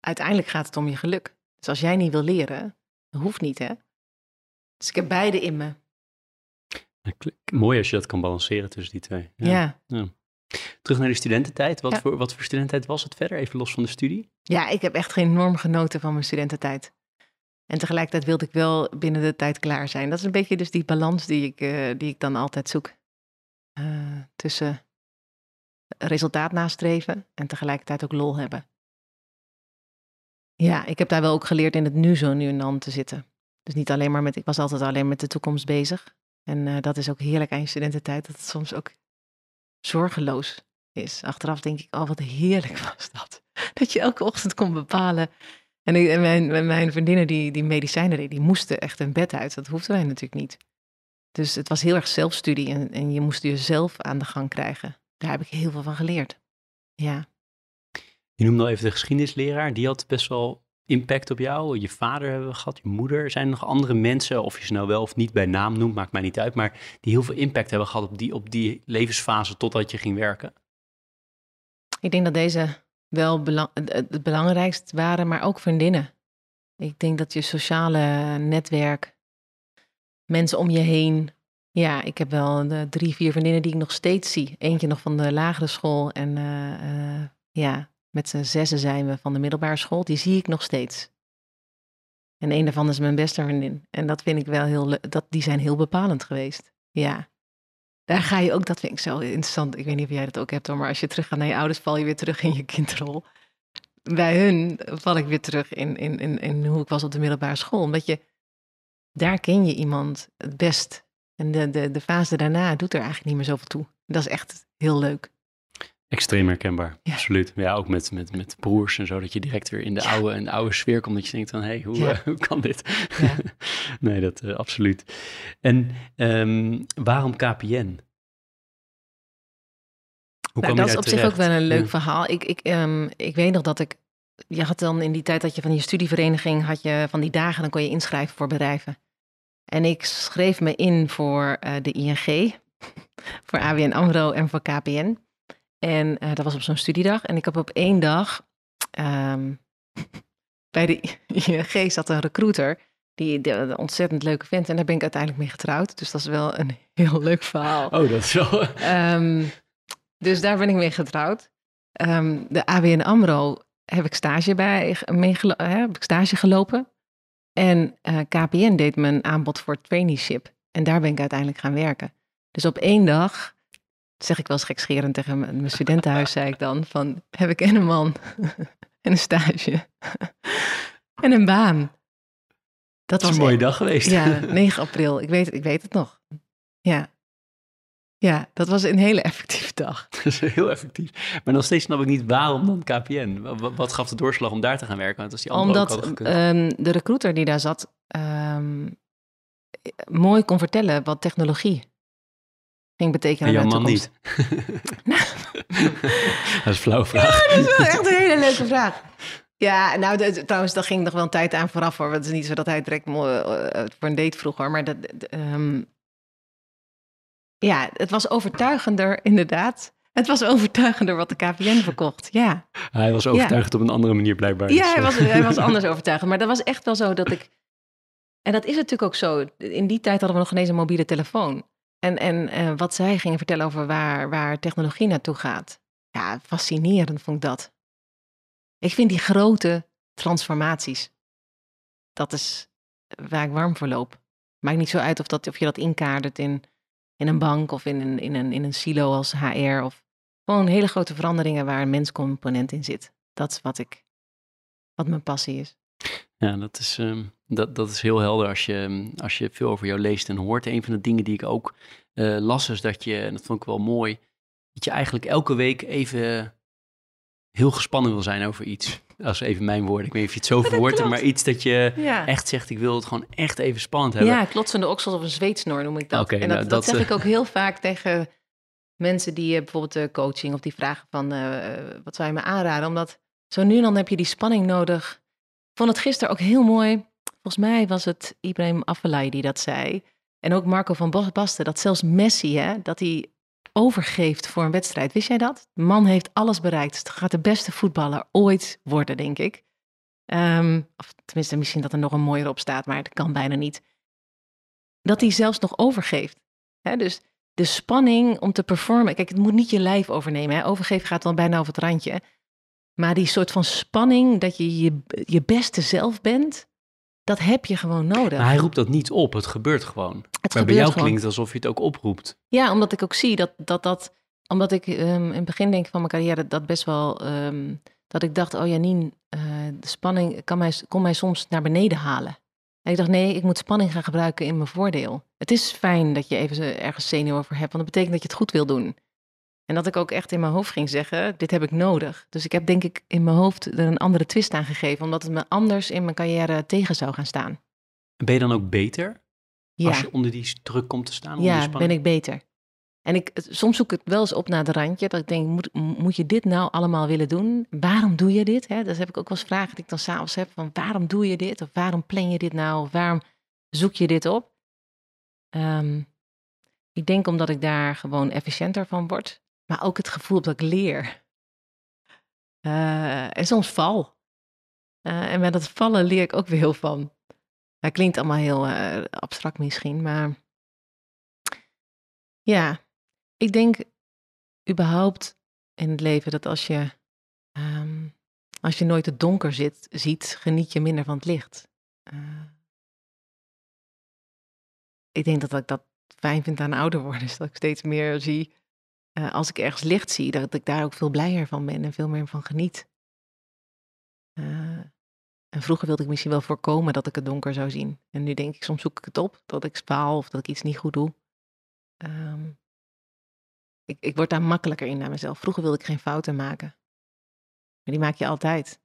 uiteindelijk gaat het om je geluk. Dus als jij niet wil leren, dat hoeft niet, hè. Dus ik heb beide in me. Ja, Mooi als je dat kan balanceren tussen die twee. Ja. Terug naar de studententijd. Wat, Ja. voor, wat voor studententijd was het verder? Even los van de studie. Ja, ik heb echt enorm genoten van mijn studententijd. En tegelijkertijd wilde ik wel binnen de tijd klaar zijn. Dat is een beetje dus die balans die ik, eh, die ik dan altijd zoek. Eh, tussen resultaat nastreven en tegelijkertijd ook lol hebben. Ja, ik heb daar wel ook geleerd in het nu zo nu en dan te zitten. Dus niet alleen maar met, ik was altijd alleen met de toekomst bezig. En eh, dat is ook heerlijk aan je studententijd, dat het soms ook zorgeloos is. Achteraf denk ik, oh wat heerlijk was dat. Dat je elke ochtend kon bepalen. En, mijn, mijn vriendinnen die, die medicijnen deden, die moesten echt een bed uit. Dat hoefden wij natuurlijk niet. Dus het was heel erg zelfstudie en, en je moest jezelf aan de gang krijgen. Daar heb ik heel veel van geleerd. Ja. Je noemde al even de geschiedenisleraar. Die had best wel impact op jou. Je vader hebben we gehad, je moeder. Zijn er nog andere mensen, of je ze nou wel of niet bij naam noemt, maakt mij niet uit. Maar die heel veel impact hebben gehad op die, op die levensfase totdat je ging werken. Ik denk dat deze wel belang, het, belangrijkst waren, maar ook vriendinnen. Ik denk dat je sociale netwerk, mensen om je heen. Ja, ik heb wel de drie, vier vriendinnen die ik nog steeds zie. Eentje nog van de lagere school en eh, eh, ja, met z'n zessen zijn we van de middelbare school. Die zie ik nog steeds. En een daarvan is mijn beste vriendin. En dat vind ik wel heel. Dat, die zijn heel bepalend geweest. Ja. Daar ga je ook, dat vind ik zo interessant. Ik weet niet of jij dat ook hebt hoor, maar als je teruggaat naar je ouders, val je weer terug in je kindrol. Bij hun val ik weer terug in, in, in, in hoe ik was op de middelbare school. Omdat je, daar ken je iemand het best. En de, de, de fase daarna doet er eigenlijk niet meer zoveel toe. Dat is echt heel leuk. Extreem herkenbaar, Ja. absoluut. Ja, ook met, met, met broers en zo, dat je direct weer in de, Ja. oude, in de oude sfeer komt. Dat je denkt van, hé, hey, hoe, Ja. eh, hoe kan dit? Ja. nee, dat eh, absoluut. En ehm, waarom KPN? Hoe Nou, dat is op zich ook wel een leuk verhaal. Ik, ik, ehm, ik weet nog dat ik. Je had dan in die tijd dat je van je studievereniging had je van die dagen, dan kon je inschrijven voor bedrijven. En ik schreef me in voor eh, de ING, voor ABN AMRO en voor KPN. En eh, dat was op zo'n studiedag. En ik heb op één dag ehm, bij de ING zat een recruiter die die een ontzettend leuke vent. En daar ben ik uiteindelijk mee getrouwd. Dus dat is wel een heel leuk verhaal. Oh, dat is wel... Ehm, dus daar ben ik mee getrouwd. Ehm, de ABN AMRO heb ik stage bij, hè, heb ik stage gelopen. En eh, KPN deed me een aanbod voor traineeship. En daar ben ik uiteindelijk gaan werken. Dus op één dag, zeg ik wel eens gekscherend tegen mijn studentenhuis, zei ik dan, van heb ik en een man en een stage en een baan. Dat was een mooie dag geweest. ja, 9 april. Ik weet, het- ik weet het nog. Ja. Ja, dat was een hele effectieve dag. Dat is heel effectief. Maar nog steeds snap ik niet waarom dan KPN. Wa- wa- Wat, gaf de doorslag om daar te gaan werken? Want als die Omdat ehm, de recruiter die daar zat ehm, mooi kon vertellen wat technologie ging betekenen. en jouw man niet. dat is een vraag. Dat is wel echt een hele leuke vraag. Ja, nou, de- trouwens, daar ging nog wel een tijd aan vooraf hoor. Het is niet zo dat hij direct eh, voor een date vroeg hoor. Maar dat, ehm, ja, het was overtuigender, inderdaad. Het was overtuigender wat de KPN verkocht. Ja, Hij was overtuigd op een andere manier blijkbaar. ja Dus, hij, eh, was, hij was anders overtuigend. Maar dat was echt wel zo dat ik. En dat is natuurlijk ook zo. In die tijd hadden we nog geen eens een mobiele telefoon. En, en eh, wat zij gingen vertellen over waar, waar technologie naartoe gaat. Ja, fascinerend vond ik dat. Ik vind die grote transformaties. Dat is waar ik warm voor loop. Maakt niet zo uit of, dat, of je dat inkadert in, in een bank of in een, in, een, in een silo als HR. Of gewoon hele grote veranderingen waar een menscomponent in zit. Dat is wat ik, wat mijn passie is. Ja, dat is, ehm, dat, dat is heel helder als je, als je veel over jou leest en hoort. Een van de dingen die ik ook eh, las is dat je, en dat vond ik wel mooi, dat je eigenlijk elke week even heel gespannen wil zijn over iets. Is even mijn woorden. Ik weet niet of je het zo verwoordt, maar iets dat je Ja. echt zegt, ik wil het gewoon echt even spannend hebben. Ja, klotsende oksels of een zweetsnor noem ik dat. En dat, nou, dat, dat, zeg eh, ik ook heel vaak tegen mensen die eh, bijvoorbeeld coaching of die vragen van wat zou je me aanraden? Omdat zo nu en dan heb je die spanning nodig. Vond het gisteren ook heel mooi. Volgens mij was het Ibrahim Afellay die dat zei. En ook Marco van Bas- Basten, dat zelfs Messi, hè, dat hij overgeeft voor een wedstrijd. Wist jij dat? De man heeft alles bereikt. Het gaat de beste voetballer ooit worden, denk ik. Ehm, of tenminste, misschien dat er nog een mooier op staat, maar dat kan bijna niet. Dat hij zelfs nog overgeeft. Hè, dus de spanning om te performen. Kijk, het moet niet je lijf overnemen. Hè. Overgeven gaat dan bijna over het randje. Maar die soort van spanning dat je je, je beste zelf bent, dat heb je gewoon nodig. Maar hij roept dat niet op, het gebeurt gewoon. het maar bij jou gewoon. klinkt het alsof je het ook oproept. Ja, omdat ik ook zie dat dat, dat omdat ik ehm, in het begin denk van mijn carrière dat best wel, ehm, dat ik dacht, oh Janine, eh, de spanning kan mij, kon mij soms naar beneden halen. En ik dacht, nee, ik moet spanning gaan gebruiken in mijn voordeel. Het is fijn dat je even ergens zenuw over hebt, want dat betekent dat je het goed wil doen. En dat ik ook echt in mijn hoofd ging zeggen, dit heb ik nodig. Dus ik heb denk ik in mijn hoofd er een andere twist aan gegeven, omdat het me anders in mijn carrière tegen zou gaan staan. En ben je dan ook beter Ja. als je onder die druk komt te staan? Ja, ben ik beter. En ik, soms zoek ik het wel eens op naar de randje. Dat ik denk, moet, moet je dit nou allemaal willen doen? Waarom doe je dit? Hè? Dat heb ik ook wel eens vragen die ik dan s'avonds heb. Van waarom doe je dit? Of waarom plan je dit nou? Of waarom zoek je dit op? Ehm, ik denk omdat ik daar gewoon efficiënter van word. Maar ook het gevoel dat ik leer. Eh, en soms val. Eh, en met dat vallen leer ik ook weer heel van. Dat klinkt allemaal heel eh, abstract misschien, maar ja, ik denk überhaupt in het leven dat als je, ehm, als je nooit het donker zit, ziet, geniet je minder van het licht. Ik denk dat ik dat fijn vind aan ouder worden, is dat ik steeds meer zie, eh, als ik ergens licht zie, dat ik daar ook veel blijer van ben en veel meer van geniet. Eh, en vroeger wilde ik misschien wel voorkomen dat ik het donker zou zien. En nu denk ik, soms zoek ik het op, dat ik spaal of dat ik iets niet goed doe. Ehm, ik, ik word daar makkelijker in naar mezelf. Vroeger wilde ik geen fouten maken. Maar die maak je altijd.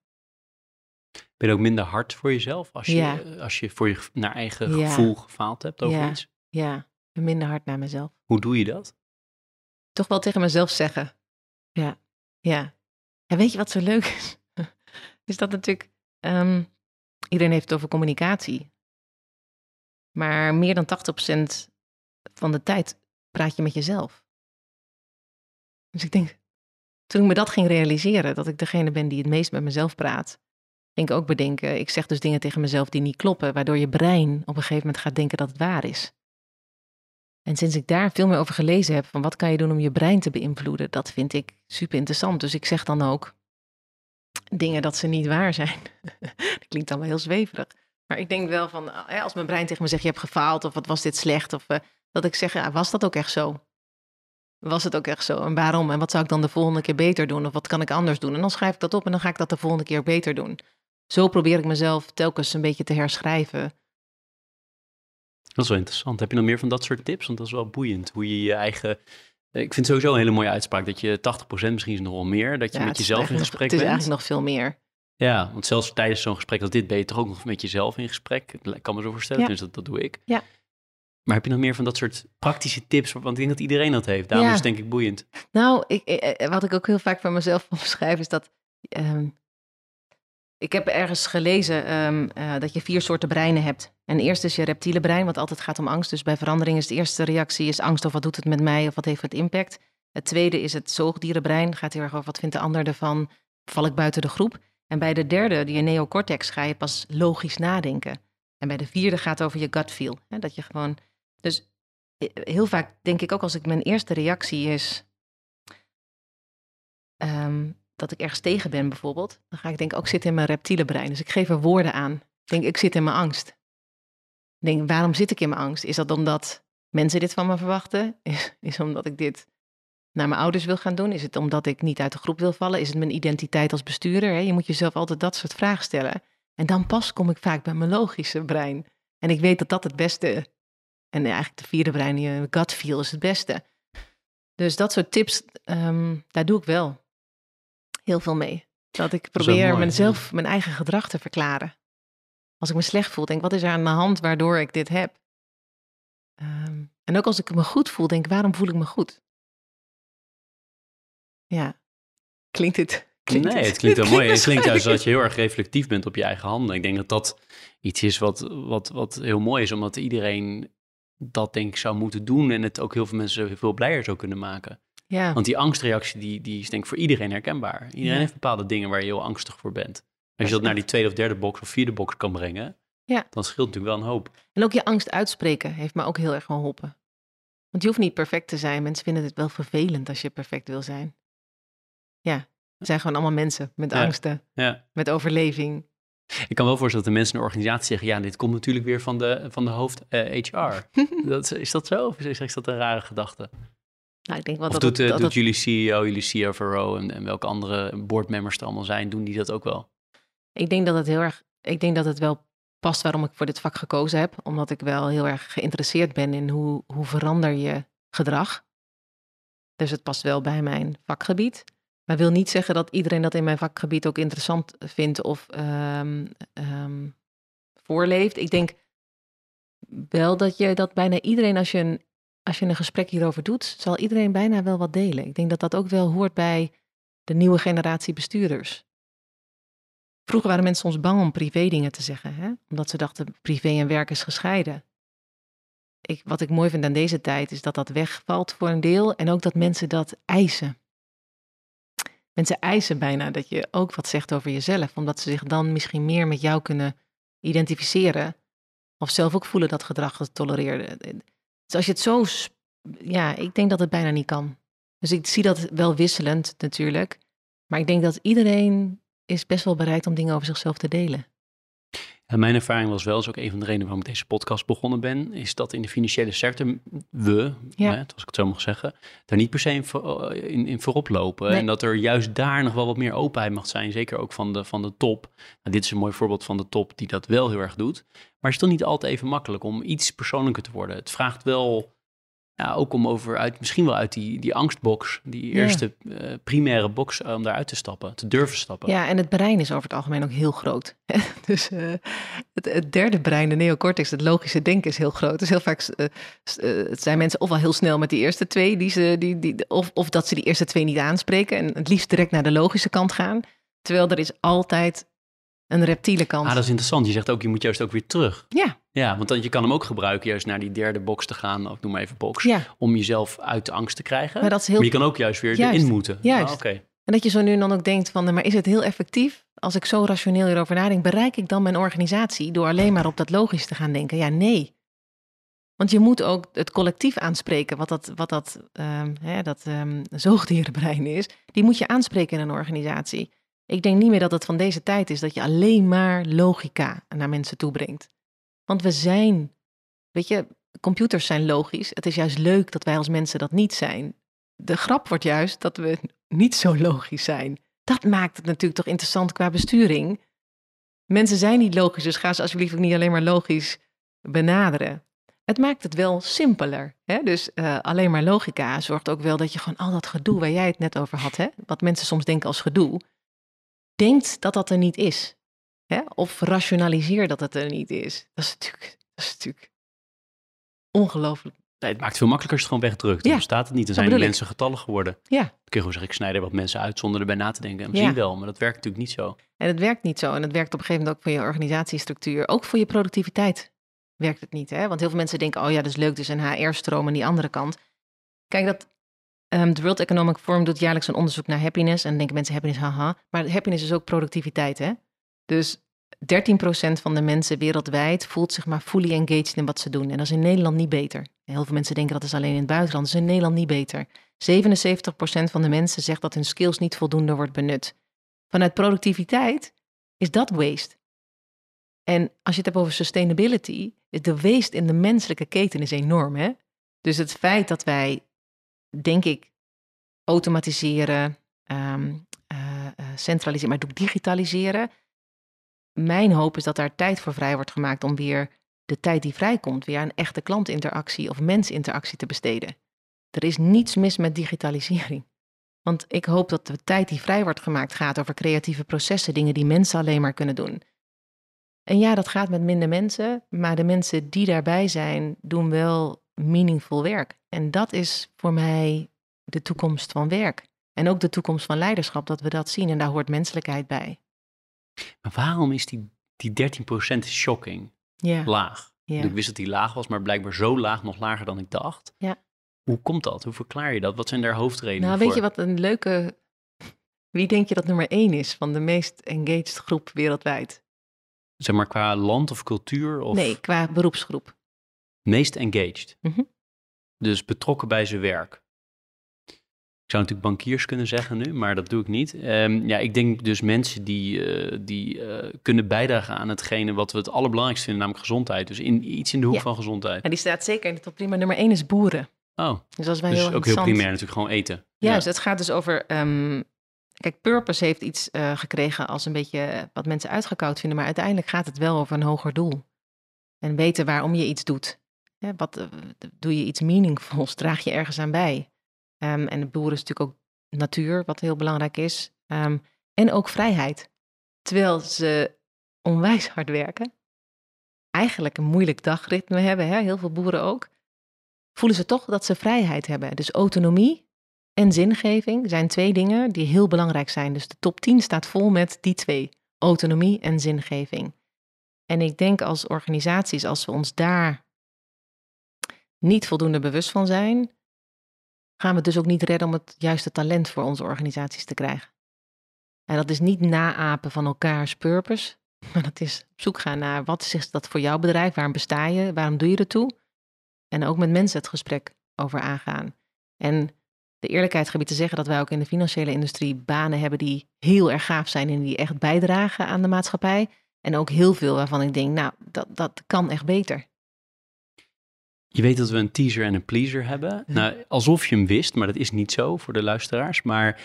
Ben je ook minder hard voor jezelf als je, Ja. als je voor je naar eigen Ja. gevoel gefaald hebt over Ja. iets? Ja, minder hard naar mezelf. Hoe doe je dat? Toch wel tegen mezelf zeggen. Ja, ja. En weet je wat zo leuk is? is dat natuurlijk... ehm, iedereen heeft het over communicatie. Maar meer dan 80% van de tijd praat je met jezelf. Dus ik denk, toen ik me dat ging realiseren, dat ik degene ben die het meest met mezelf praat, ging ik ook bedenken, ik zeg dus dingen tegen mezelf die niet kloppen, waardoor je brein op een gegeven moment gaat denken dat het waar is. En sinds ik daar veel meer over gelezen heb, van wat kan je doen om je brein te beïnvloeden, dat vind ik super interessant. Dus ik zeg dan ook dingen dat ze niet waar zijn. dat klinkt allemaal heel zweverig. Maar ik denk wel van, eh, als mijn brein tegen me zegt, je hebt gefaald, of wat was dit slecht, of eh, dat ik zeg, ja, was dat ook echt zo? Was het ook echt zo? En waarom? En wat zou ik dan de volgende keer beter doen? Of wat kan ik anders doen? En dan schrijf ik dat op en dan ga ik dat de volgende keer beter doen. Zo probeer ik mezelf telkens een beetje te herschrijven. Dat is wel interessant. Heb je nog meer van dat soort tips? Want dat is wel boeiend. Hoe je je eigen... Ik vind het sowieso een hele mooie uitspraak. Dat je 80% misschien is nog wel meer. Dat je Ja, met jezelf in gesprek nog, Het is bent. eigenlijk nog veel meer. Ja, want zelfs tijdens zo'n gesprek als dit ben je toch ook nog met jezelf in gesprek. Ik kan me zo voorstellen, Ja. dus dat, dat doe ik. Ja. Maar heb je nog meer van dat soort praktische tips? Want ik denk dat iedereen dat heeft. Daarom Ja. is het denk ik boeiend. Nou, ik, eh, wat ik ook heel vaak van mezelf beschrijf is dat. ehm, ik heb ergens gelezen ehm, eh, dat je vier soorten breinen hebt. En eerst is je reptiele brein, wat altijd gaat om angst. Dus bij verandering is de eerste reactie is angst of wat doet het met mij of wat heeft het impact. Het tweede is het zoogdierenbrein, gaat heel erg over wat vindt de ander ervan, val ik buiten de groep. En bij de derde, die neocortex, ga je pas logisch nadenken. En bij de vierde gaat het over je gut feel. Hè, dat je gewoon, dus eh, heel vaak denk ik ook als ik mijn eerste reactie is ehm, dat ik ergens tegen ben bijvoorbeeld, dan ga ik denken, ook zit in mijn reptiele brein. Dus ik geef er woorden aan. Ik denk, ik zit in mijn angst. Ik denk, waarom zit ik in mijn angst? Is dat omdat mensen dit van me verwachten? Is, is omdat ik dit naar mijn ouders wil gaan doen? Is het omdat ik niet uit de groep wil vallen? Is het mijn identiteit als bestuurder? Hè? Je moet jezelf altijd dat soort vragen stellen. En dan pas kom ik vaak bij mijn logische brein. En ik weet dat dat het beste, en eigenlijk de vierde brein, je gut feel, is het beste. Dus dat soort tips, ehm, daar doe ik wel heel veel mee. Dat ik probeer mezelf mijn eigen gedrag te verklaren. Als ik me slecht voel, denk wat is er aan de hand waardoor ik dit heb? Ehm, en ook als ik me goed voel, denk waarom voel ik me goed? Ja, klinkt het? Klinkt nee, het klinkt wel mooi. Het klinkt juist dat je heel erg reflectief bent op je eigen handen. Ik denk dat dat iets is wat, wat, wat heel mooi is, omdat iedereen dat denk ik zou moeten doen en het ook heel veel mensen veel blijer zou kunnen maken. Ja, Want die angstreactie die, die is denk ik voor iedereen herkenbaar. Iedereen Ja. heeft bepaalde dingen waar je heel angstig voor bent. Als je dat naar die tweede of derde box of vierde box kan brengen, Ja. dan scheelt natuurlijk wel een hoop. en ook je angst uitspreken heeft me ook heel erg geholpen. Want je hoeft niet perfect te zijn. Mensen vinden het wel vervelend als je perfect wil zijn. Ja, we zijn gewoon allemaal mensen met Ja. angsten, Ja. met overleving. Ik kan wel voorstellen dat de mensen in de organisatie zeggen, ja, dit komt natuurlijk weer van de, van de hoofd eh, HR. dat, is dat zo? Of is, is dat een rare gedachte? Nou, ik denk wel Of dat doet, eh, dat doet het- jullie CEO, jullie CFRO en, en welke andere boardmembers er allemaal zijn, doen die dat ook wel? Ik denk dat het heel erg. Ik denk dat het wel past waarom ik voor dit vak gekozen heb. Omdat ik wel heel erg geïnteresseerd ben in hoe, hoe verander je gedrag. Dus het past wel bij mijn vakgebied. Maar wil niet zeggen dat iedereen dat in mijn vakgebied ook interessant vindt of ehm, ehm, voorleeft. Ik denk wel dat je dat bijna iedereen, als je, een, als je een gesprek hierover doet, zal iedereen bijna wel wat delen. Ik denk dat dat ook wel hoort bij de nieuwe generatie bestuurders. Vroeger waren mensen soms bang om privé dingen te zeggen, hè? omdat ze dachten privé en werk is gescheiden. Ik, wat ik mooi vind aan deze tijd is dat dat wegvalt voor een deel en ook dat mensen dat eisen. Mensen eisen bijna dat je ook wat zegt over jezelf, omdat ze zich dan misschien meer met jou kunnen identificeren of zelf ook voelen dat gedrag getolereerd. Dus als je het zo, ja, ik denk dat het bijna niet kan. Dus ik zie dat wel wisselend natuurlijk, maar ik denk dat iedereen is best wel bereid om dingen over zichzelf te delen. En mijn ervaring was wel, is ook een van de redenen waarom ik deze podcast begonnen ben, is dat in de financiële sector we, Ja. hè, als ik het zo mag zeggen, daar niet per se in, voor- in, in voorop lopen. Nee. En dat er juist daar nog wel wat meer openheid mag zijn, zeker ook van de, van de top. Nou, dit is een mooi voorbeeld van de top die dat wel heel erg doet. Maar het is toch niet altijd even makkelijk om iets persoonlijker te worden. Het vraagt wel, ja, ook om over uit, misschien wel uit die, die angstbox, die Ja. eerste eh, primaire box, eh, om daaruit te stappen, te durven stappen. Ja, en het brein is over het algemeen ook heel groot. dus eh, het, het derde brein, de neocortex, het logische denken is heel groot. Dus heel vaak zijn mensen ofwel heel snel met die eerste twee, die ze, die, die, of, of dat ze die eerste twee niet aanspreken en het liefst direct naar de logische kant gaan. Terwijl er is altijd een reptiele kant. Ah, dat is interessant. Je zegt ook, je moet juist ook weer terug. Ja, Ja, want dan, je kan hem ook gebruiken juist naar die derde box te gaan, of noem maar even box, ja, om jezelf uit de angst te krijgen. maar dat is heel Maar je kan ook juist weer Juist, erin moeten. juist. Ah, Oké. En dat je zo nu en dan ook denkt van, maar is het heel effectief? Als ik zo rationeel hierover nadenk, bereik ik dan mijn organisatie door alleen maar op dat logisch te gaan denken? Ja, nee. Want je moet ook het collectief aanspreken, wat dat, wat dat, ehm, hè, dat ehm, zoogdierenbrein is. Die moet je aanspreken in een organisatie. Ik denk niet meer dat het van deze tijd is dat je alleen maar logica naar mensen toe brengt. Want we zijn, weet je, computers zijn logisch. Het is juist leuk dat wij als mensen dat niet zijn. De grap wordt juist dat we niet zo logisch zijn. Dat maakt het natuurlijk toch interessant qua besturing. Mensen zijn niet logisch, dus ga ze alsjeblieft ook niet alleen maar logisch benaderen. Het maakt het wel simpeler. Hè? Dus eh, alleen maar logica zorgt ook wel dat je gewoon al dat gedoe waar jij het net over had, hè? wat mensen soms denken als gedoe, denkt dat dat er niet is. Hè? Of rationaliseer dat het er niet is. Dat is natuurlijk, dat is natuurlijk ongelooflijk. Nee, het maakt veel makkelijker als je het gewoon wegdrukt. Ja, Dan bestaat het niet. Dan zijn ik. mensen getallen geworden. Ja. Dan kun je gewoon zeggen, ik snij er wat mensen uit zonder erbij na te denken. En misschien Ja. wel, maar dat werkt natuurlijk niet zo. En het werkt niet zo. En het werkt op een gegeven moment ook voor je organisatiestructuur. Ook voor je productiviteit werkt het niet. Hè? Want heel veel mensen denken, oh ja, dat is leuk, dus een HR-stroom aan die andere kant. Kijk, dat, ehm, de World Economic Forum doet jaarlijks een onderzoek naar happiness. En dan denken mensen, happiness, haha. Maar happiness is ook productiviteit, hè? Dus 13% van de mensen wereldwijd voelt zich maar fully engaged in wat ze doen. En dat is in Nederland niet beter. Heel veel mensen denken dat is alleen in het buitenland. Dat is in Nederland niet beter. 77% van de mensen zegt dat hun skills niet voldoende wordt benut. Vanuit productiviteit is dat waste. En als je het hebt over sustainability, de waste in de menselijke keten is enorm. Hè? Dus het feit dat wij, denk ik, automatiseren, ehm, eh, eh, centraliseren, maar ook digitaliseren, mijn hoop is dat daar tijd voor vrij wordt gemaakt om weer de tijd die vrijkomt, weer aan echte klantinteractie of mensinteractie te besteden. Er is niets mis met digitalisering. Want ik hoop dat de tijd die vrij wordt gemaakt gaat over creatieve processen, dingen die mensen alleen maar kunnen doen. En ja, dat gaat met minder mensen, maar de mensen die daarbij zijn, doen wel meaningful werk. En dat is voor mij de toekomst van werk. En ook de toekomst van leiderschap, dat we dat zien. En daar hoort menselijkheid bij. Maar waarom is die, die 13% shocking Ja. laag? Ik wist dat die laag was, maar blijkbaar zo laag, nog lager dan ik dacht. Ja. Hoe komt dat? Hoe verklaar je dat? Wat zijn daar hoofdredenen Nou, voor? weet je wat een leuke. Wie denk je dat nummer één is van de meest engaged groep wereldwijd? Zeg maar qua land of cultuur? Of Nee, qua beroepsgroep. meest engaged. Mhm. Dus betrokken bij zijn werk. Ik zou natuurlijk bankiers kunnen zeggen nu, maar dat doe ik niet. Ehm, ja, ik denk dus mensen die, eh, die eh, kunnen bijdragen aan hetgene wat we het allerbelangrijkste vinden, namelijk gezondheid. Dus in, iets in de hoek Ja. van gezondheid. En die staat zeker in de top 3, maar nummer één is boeren. Oh, Dus dat is wel dus heel ook heel primair natuurlijk gewoon eten. Juist, het gaat dus over. ehm, kijk, Purpose heeft iets eh, gekregen als een beetje wat mensen uitgekoud vinden, maar uiteindelijk gaat het wel over een hoger doel. En weten waarom je iets doet. Wat, doe je iets meaningfuls? Draag je ergens aan bij? Ehm, en de boeren is natuurlijk ook natuur, wat heel belangrijk is. Ehm, en ook vrijheid. Terwijl ze onwijs hard werken. Eigenlijk een moeilijk dagritme hebben, hè? heel veel boeren ook. Voelen ze toch dat ze vrijheid hebben. Dus autonomie en zingeving zijn twee dingen die heel belangrijk zijn. Dus de top 10 staat vol met die twee: autonomie en zingeving. En ik denk als organisaties, als we ons daar niet voldoende bewust van zijn, gaan we dus ook niet redden om het juiste talent voor onze organisaties te krijgen. En dat is niet naapen van elkaars purpose, maar dat is op zoek gaan naar wat is dat voor jouw bedrijf, waarom besta je, waarom doe je er toe? En ook met mensen het gesprek over aangaan. En de eerlijkheid gebied te zeggen dat wij ook in de financiële industrie banen hebben die heel erg gaaf zijn en die echt bijdragen aan de maatschappij. En ook heel veel waarvan ik denk, nou, dat, dat kan echt beter. Je weet dat we een teaser en een pleaser hebben. Ja. Nou, alsof je hem wist, maar dat is niet zo voor de luisteraars. Maar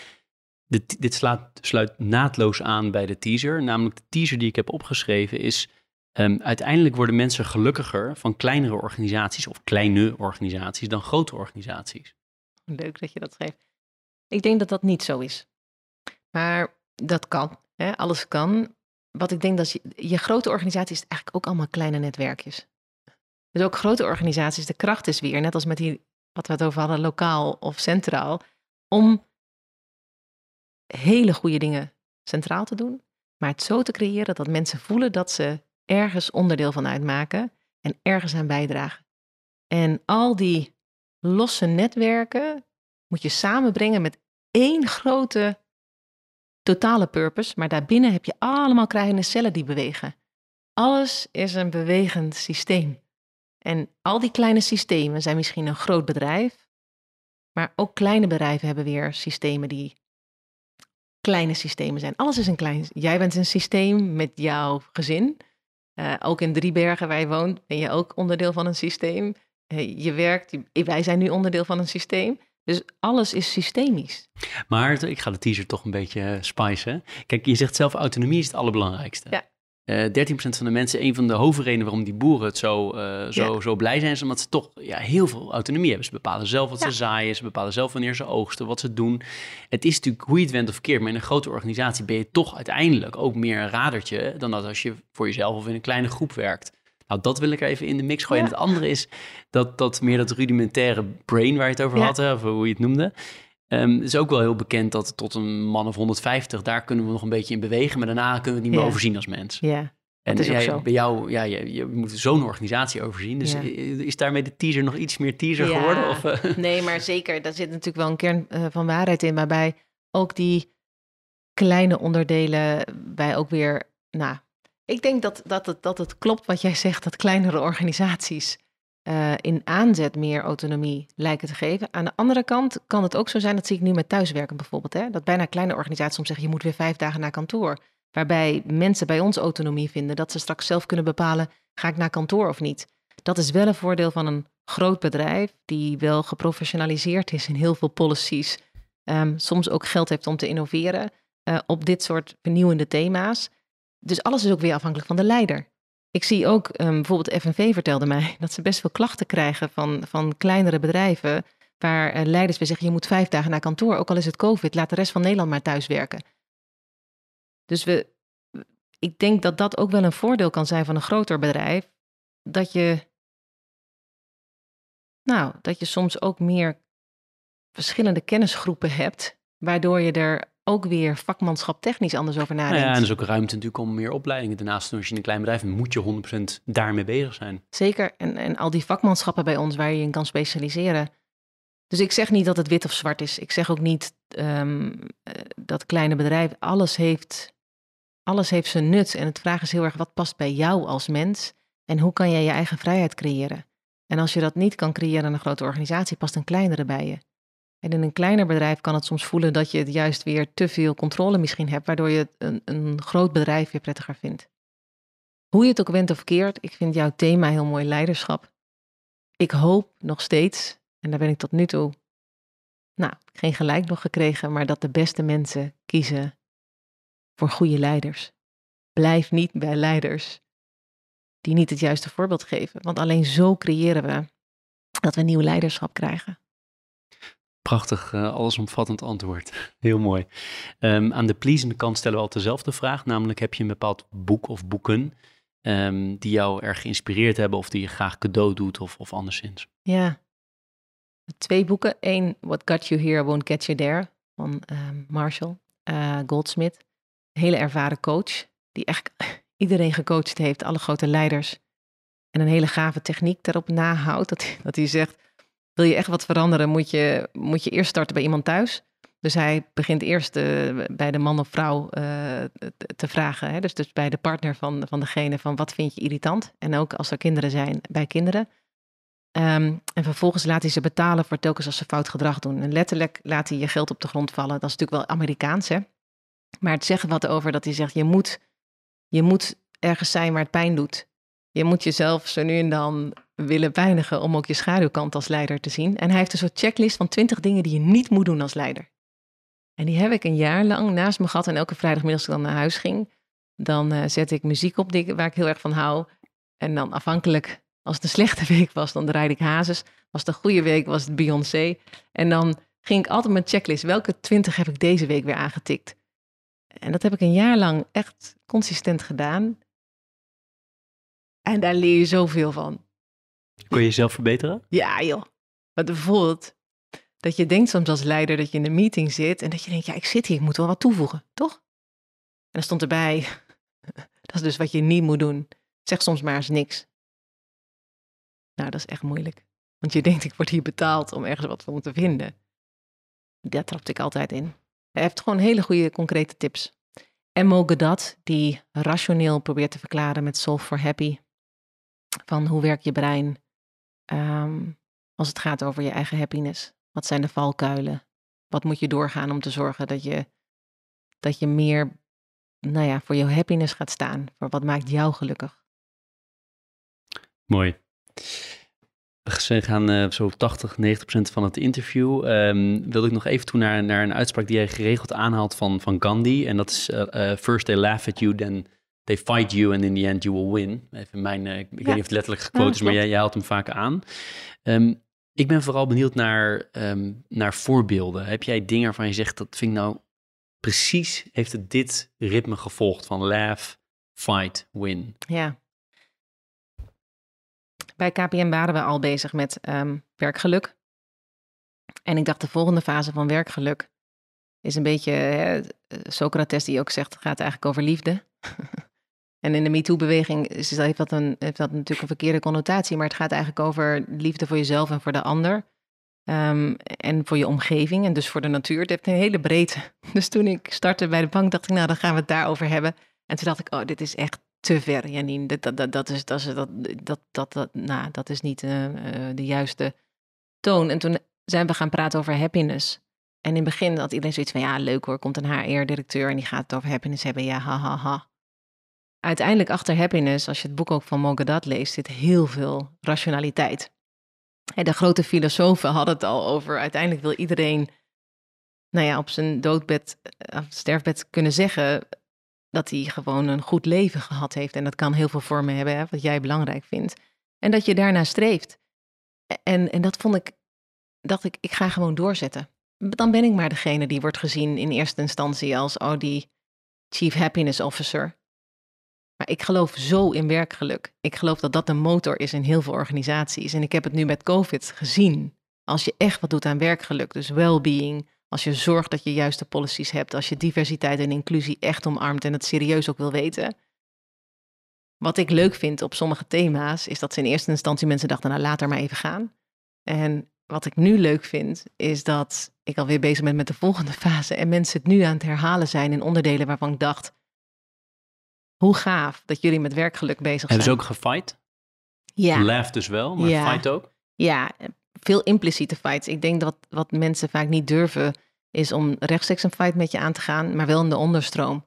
de, dit slaat, sluit naadloos aan bij de teaser. Namelijk de teaser die ik heb opgeschreven is... ehm, uiteindelijk worden mensen gelukkiger van kleinere organisaties of kleine organisaties dan grote organisaties. Leuk dat je dat schreef. Ik denk dat dat niet zo is. Maar dat kan. Hè? Alles kan. Wat ik denk dat je, je grote organisatie is eigenlijk ook allemaal kleine netwerkjes. Dus ook grote organisaties, de kracht is weer, net als met die, wat we het over hadden, lokaal of centraal, om hele goede dingen centraal te doen, maar het zo te creëren dat mensen voelen dat ze ergens onderdeel van uitmaken en ergens aan bijdragen. En al die losse netwerken moet je samenbrengen met één grote totale purpose, maar daarbinnen heb je allemaal kleine cellen die bewegen. Alles is een bewegend systeem. En al die kleine systemen zijn misschien een groot bedrijf, maar ook kleine bedrijven hebben weer systemen die kleine systemen zijn. Alles is een klein. Jij bent een systeem met jouw gezin. Eh, ook in Driebergen, waar je woont, ben je ook onderdeel van een systeem. Eh, je werkt, wij zijn nu onderdeel van een systeem. Dus alles is systemisch. Maar ik ga de teaser toch een beetje eh, spicen. Kijk, je zegt zelf autonomie is het allerbelangrijkste. Ja. Eh 13% van de mensen, een van de hoofdredenen waarom die boeren het zo, eh, zo, Ja. zo blij zijn, is omdat ze toch ja, heel veel autonomie hebben. Ze bepalen zelf wat Ja. ze zaaien, ze bepalen zelf wanneer ze oogsten, wat ze doen. Het is natuurlijk hoe je het went of keert, maar in een grote organisatie ben je toch uiteindelijk ook meer een radertje dan dat als je voor jezelf of in een kleine groep werkt. Nou, dat wil ik er even in de mix gooien. En het andere is dat, dat meer dat rudimentaire brain waar je het over had, of hoe je het noemde. Ehm, het is ook wel heel bekend dat tot een man of 150, daar kunnen we nog een beetje in bewegen, maar daarna kunnen we het niet meer Ja. overzien als mens. Ja, En is ook jij- zo. bij jou, ja, je, je moet zo'n organisatie overzien. Dus Ja. i- is daarmee de teaser nog iets meer teaser Ja. geworden? Of, eh? nee, maar zeker. Daar zit natuurlijk wel een kern eh, van waarheid in. Waarbij ook die kleine onderdelen bij ook weer. Nou, ik denk dat, dat, het, dat het klopt wat jij zegt, dat kleinere organisaties eh, in aanzet meer autonomie lijken te geven. Aan de andere kant kan het ook zo zijn, dat zie ik nu met thuiswerken bijvoorbeeld, hè, dat bijna kleine organisaties soms zeggen, je moet weer vijf dagen naar kantoor. Waarbij mensen bij ons autonomie vinden, dat ze straks zelf kunnen bepalen, ga ik naar kantoor of niet. Dat is wel een voordeel van een groot bedrijf die wel geprofessionaliseerd is in heel veel policies. ehm, soms ook geld heeft om te innoveren eh, op dit soort vernieuwende thema's. dus alles is ook weer afhankelijk van de leider. Ik zie ook, um, bijvoorbeeld FNV vertelde mij, dat ze best veel klachten krijgen van, van kleinere bedrijven, waar uh, leiders weer zeggen, je moet vijf dagen naar kantoor, ook al is het COVID, laat de rest van Nederland maar thuis werken. Dus we, ik denk dat dat ook wel een voordeel kan zijn van een groter bedrijf, dat je, nou, dat je soms ook meer verschillende kennisgroepen hebt, waardoor je er ook weer vakmanschap technisch anders over nadenkt. Nou ja, en er is ook ruimte natuurlijk om meer opleidingen daarnaast te doen. Als je in een klein bedrijf bent, moet je 100% daarmee bezig zijn. Zeker, en, en al die vakmanschappen bij ons waar je in kan specialiseren. Dus ik zeg niet dat het wit of zwart is. Ik zeg ook niet um, dat kleine bedrijf alles heeft, alles heeft zijn nut. En het vraag is heel erg, wat past bij jou als mens? En hoe kan jij je eigen vrijheid creëren? En als je dat niet kan creëren in een grote organisatie, past een kleinere bij je. En in een kleiner bedrijf kan het soms voelen dat je het juist weer te veel controle misschien hebt, waardoor je een, een groot bedrijf weer prettiger vindt. Hoe je het ook went of keert, ik vind jouw thema heel mooi leiderschap. Ik hoop nog steeds, en daar ben ik tot nu toe, nou, geen gelijk nog gekregen, maar dat de beste mensen kiezen voor goede leiders. Blijf niet bij leiders die niet het juiste voorbeeld geven, want alleen zo creëren we dat we nieuw leiderschap krijgen. Prachtig, uh, allesomvattend antwoord. Heel mooi. Um, aan de pleasende kant stellen we altijd dezelfde vraag, namelijk heb je een bepaald boek of boeken um, die jou erg geïnspireerd hebben of die je graag cadeau doet of, of anderszins? Ja, twee boeken. Eén, What Got You Here Won't Get You There van um, Marshall uh, Goldsmith. Hele ervaren coach die echt iedereen gecoacht heeft, alle grote leiders. En een hele gave techniek daarop nahoudt, dat, dat hij zegt wil je echt wat veranderen, moet je, moet je eerst starten bij iemand thuis. Dus hij begint eerst uh, bij de man of vrouw uh, te vragen. Hè? Dus, dus bij de partner van, van degene van wat vind je irritant. En ook als er kinderen zijn, bij kinderen. Um, en vervolgens laat hij ze betalen voor telkens als ze fout gedrag doen. En letterlijk laat hij je geld op de grond vallen. Dat is natuurlijk wel Amerikaans, hè. Maar het zegt wat over dat hij zegt, je moet, je moet ergens zijn waar het pijn doet. Je moet jezelf zo nu en dan willen pijnigen om ook je schaduwkant als leider te zien. En hij heeft een soort checklist van twintig dingen die je niet moet doen als leider. En die heb ik een jaar lang naast me gehad. En elke vrijdagmiddag als ik dan naar huis ging, dan uh, zette ik muziek op die, waar ik heel erg van hou. En dan afhankelijk, als het een slechte week was, dan draaide ik Hazes. Als het een goede week was het Beyoncé. En dan ging ik altijd mijn checklist. Welke twintig heb ik deze week weer aangetikt? En dat heb ik een jaar lang echt consistent gedaan. En daar leer je zoveel van. Kun je jezelf verbeteren? Ja, joh. Maar bijvoorbeeld, dat je denkt soms als leider dat je in een meeting zit en dat je denkt, ja, ik zit hier, ik moet wel wat toevoegen, toch? En dan stond erbij, dat is dus wat je niet moet doen. Zeg soms maar eens niks. Nou, dat is echt moeilijk. Want je denkt, ik word hier betaald om ergens wat van te vinden. Daar trapte ik altijd in. Hij heeft gewoon hele goede concrete tips. En mogen dat, die rationeel probeert te verklaren met Solve for Happy, van hoe werkt je brein um, als het gaat over je eigen happiness? Wat zijn de valkuilen? Wat moet je doorgaan om te zorgen dat je, dat je meer nou ja, voor jouw happiness gaat staan? Voor wat maakt jou gelukkig? Mooi. We gaan uh, zo 80, 90 procent van het interview. Um, wilde ik nog even toe naar, naar een uitspraak die jij geregeld aanhaalt van, van Gandhi. En dat is: uh, uh, First they laugh at you, then they fight you and in the end you will win. Even mijn, uh, ik, weet niet of het letterlijk gequote is, maar jij, jij haalt hem vaak aan. Um, ik ben vooral benieuwd naar, um, naar voorbeelden. Heb jij dingen waarvan je zegt, dat vind ik nou precies, heeft het dit ritme gevolgd van laugh, fight, win? Ja. Bij KPN waren we al bezig met um, werkgeluk. En ik dacht, de volgende fase van werkgeluk is een beetje hè, Socrates die ook zegt, het gaat eigenlijk over liefde. En in de MeToo-beweging heeft, dat een, heeft dat natuurlijk een verkeerde connotatie, maar het gaat eigenlijk over liefde voor jezelf en voor de ander. Um, en voor je omgeving en dus voor de natuur. Het heeft een hele breedte. Dus toen ik startte bij de bank, dacht ik, nou, dan gaan we het daarover hebben. En toen dacht ik, oh, dit is echt te ver, Janine. Dat, dat, dat, dat, is, dat, dat, dat, dat, dat, nou, dat is niet uh, de juiste toon. En toen zijn we gaan praten over happiness. En in het begin had iedereen zoiets van, ja, leuk hoor, komt een HR-directeur en die gaat het over happiness hebben. Ja, ha, ha, ha uiteindelijk achter happiness, als je het boek ook van Mogadat leest, zit heel veel rationaliteit. de grote filosofen hadden het al over, uiteindelijk wil iedereen nou ja, op zijn doodbed, of sterfbed kunnen zeggen, dat hij gewoon een goed leven gehad heeft. En dat kan heel veel vormen hebben, hè, wat jij belangrijk vindt. En dat je daarna streeft. En, en dat vond ik, dacht ik, ik ga gewoon doorzetten. Dan ben ik maar degene die wordt gezien in eerste instantie als, oh, die Chief Happiness Officer. Maar ik geloof zo in werkgeluk. Ik geloof dat dat de motor is in heel veel organisaties. En ik heb het nu met COVID gezien. Als je echt wat doet aan werkgeluk, dus well-being, als je zorgt dat je juiste policies hebt, als je diversiteit en inclusie echt omarmt en het serieus ook wil weten. Wat ik leuk vind op sommige thema's, is dat ze in eerste instantie mensen dachten, nou laat er maar even gaan. En wat ik nu leuk vind, is dat ik alweer bezig ben met de volgende fase en mensen het nu aan het herhalen zijn in onderdelen waarvan ik dacht, hoe gaaf dat jullie met werkgeluk bezig zijn. Hebben ze ook gefight? Ja. Laugh dus wel, maar Ja. fight ook? Ja, veel impliciete fights. Ik denk dat wat mensen vaak niet durven, is om rechtstreeks een fight met je aan te gaan, maar wel in de onderstroom.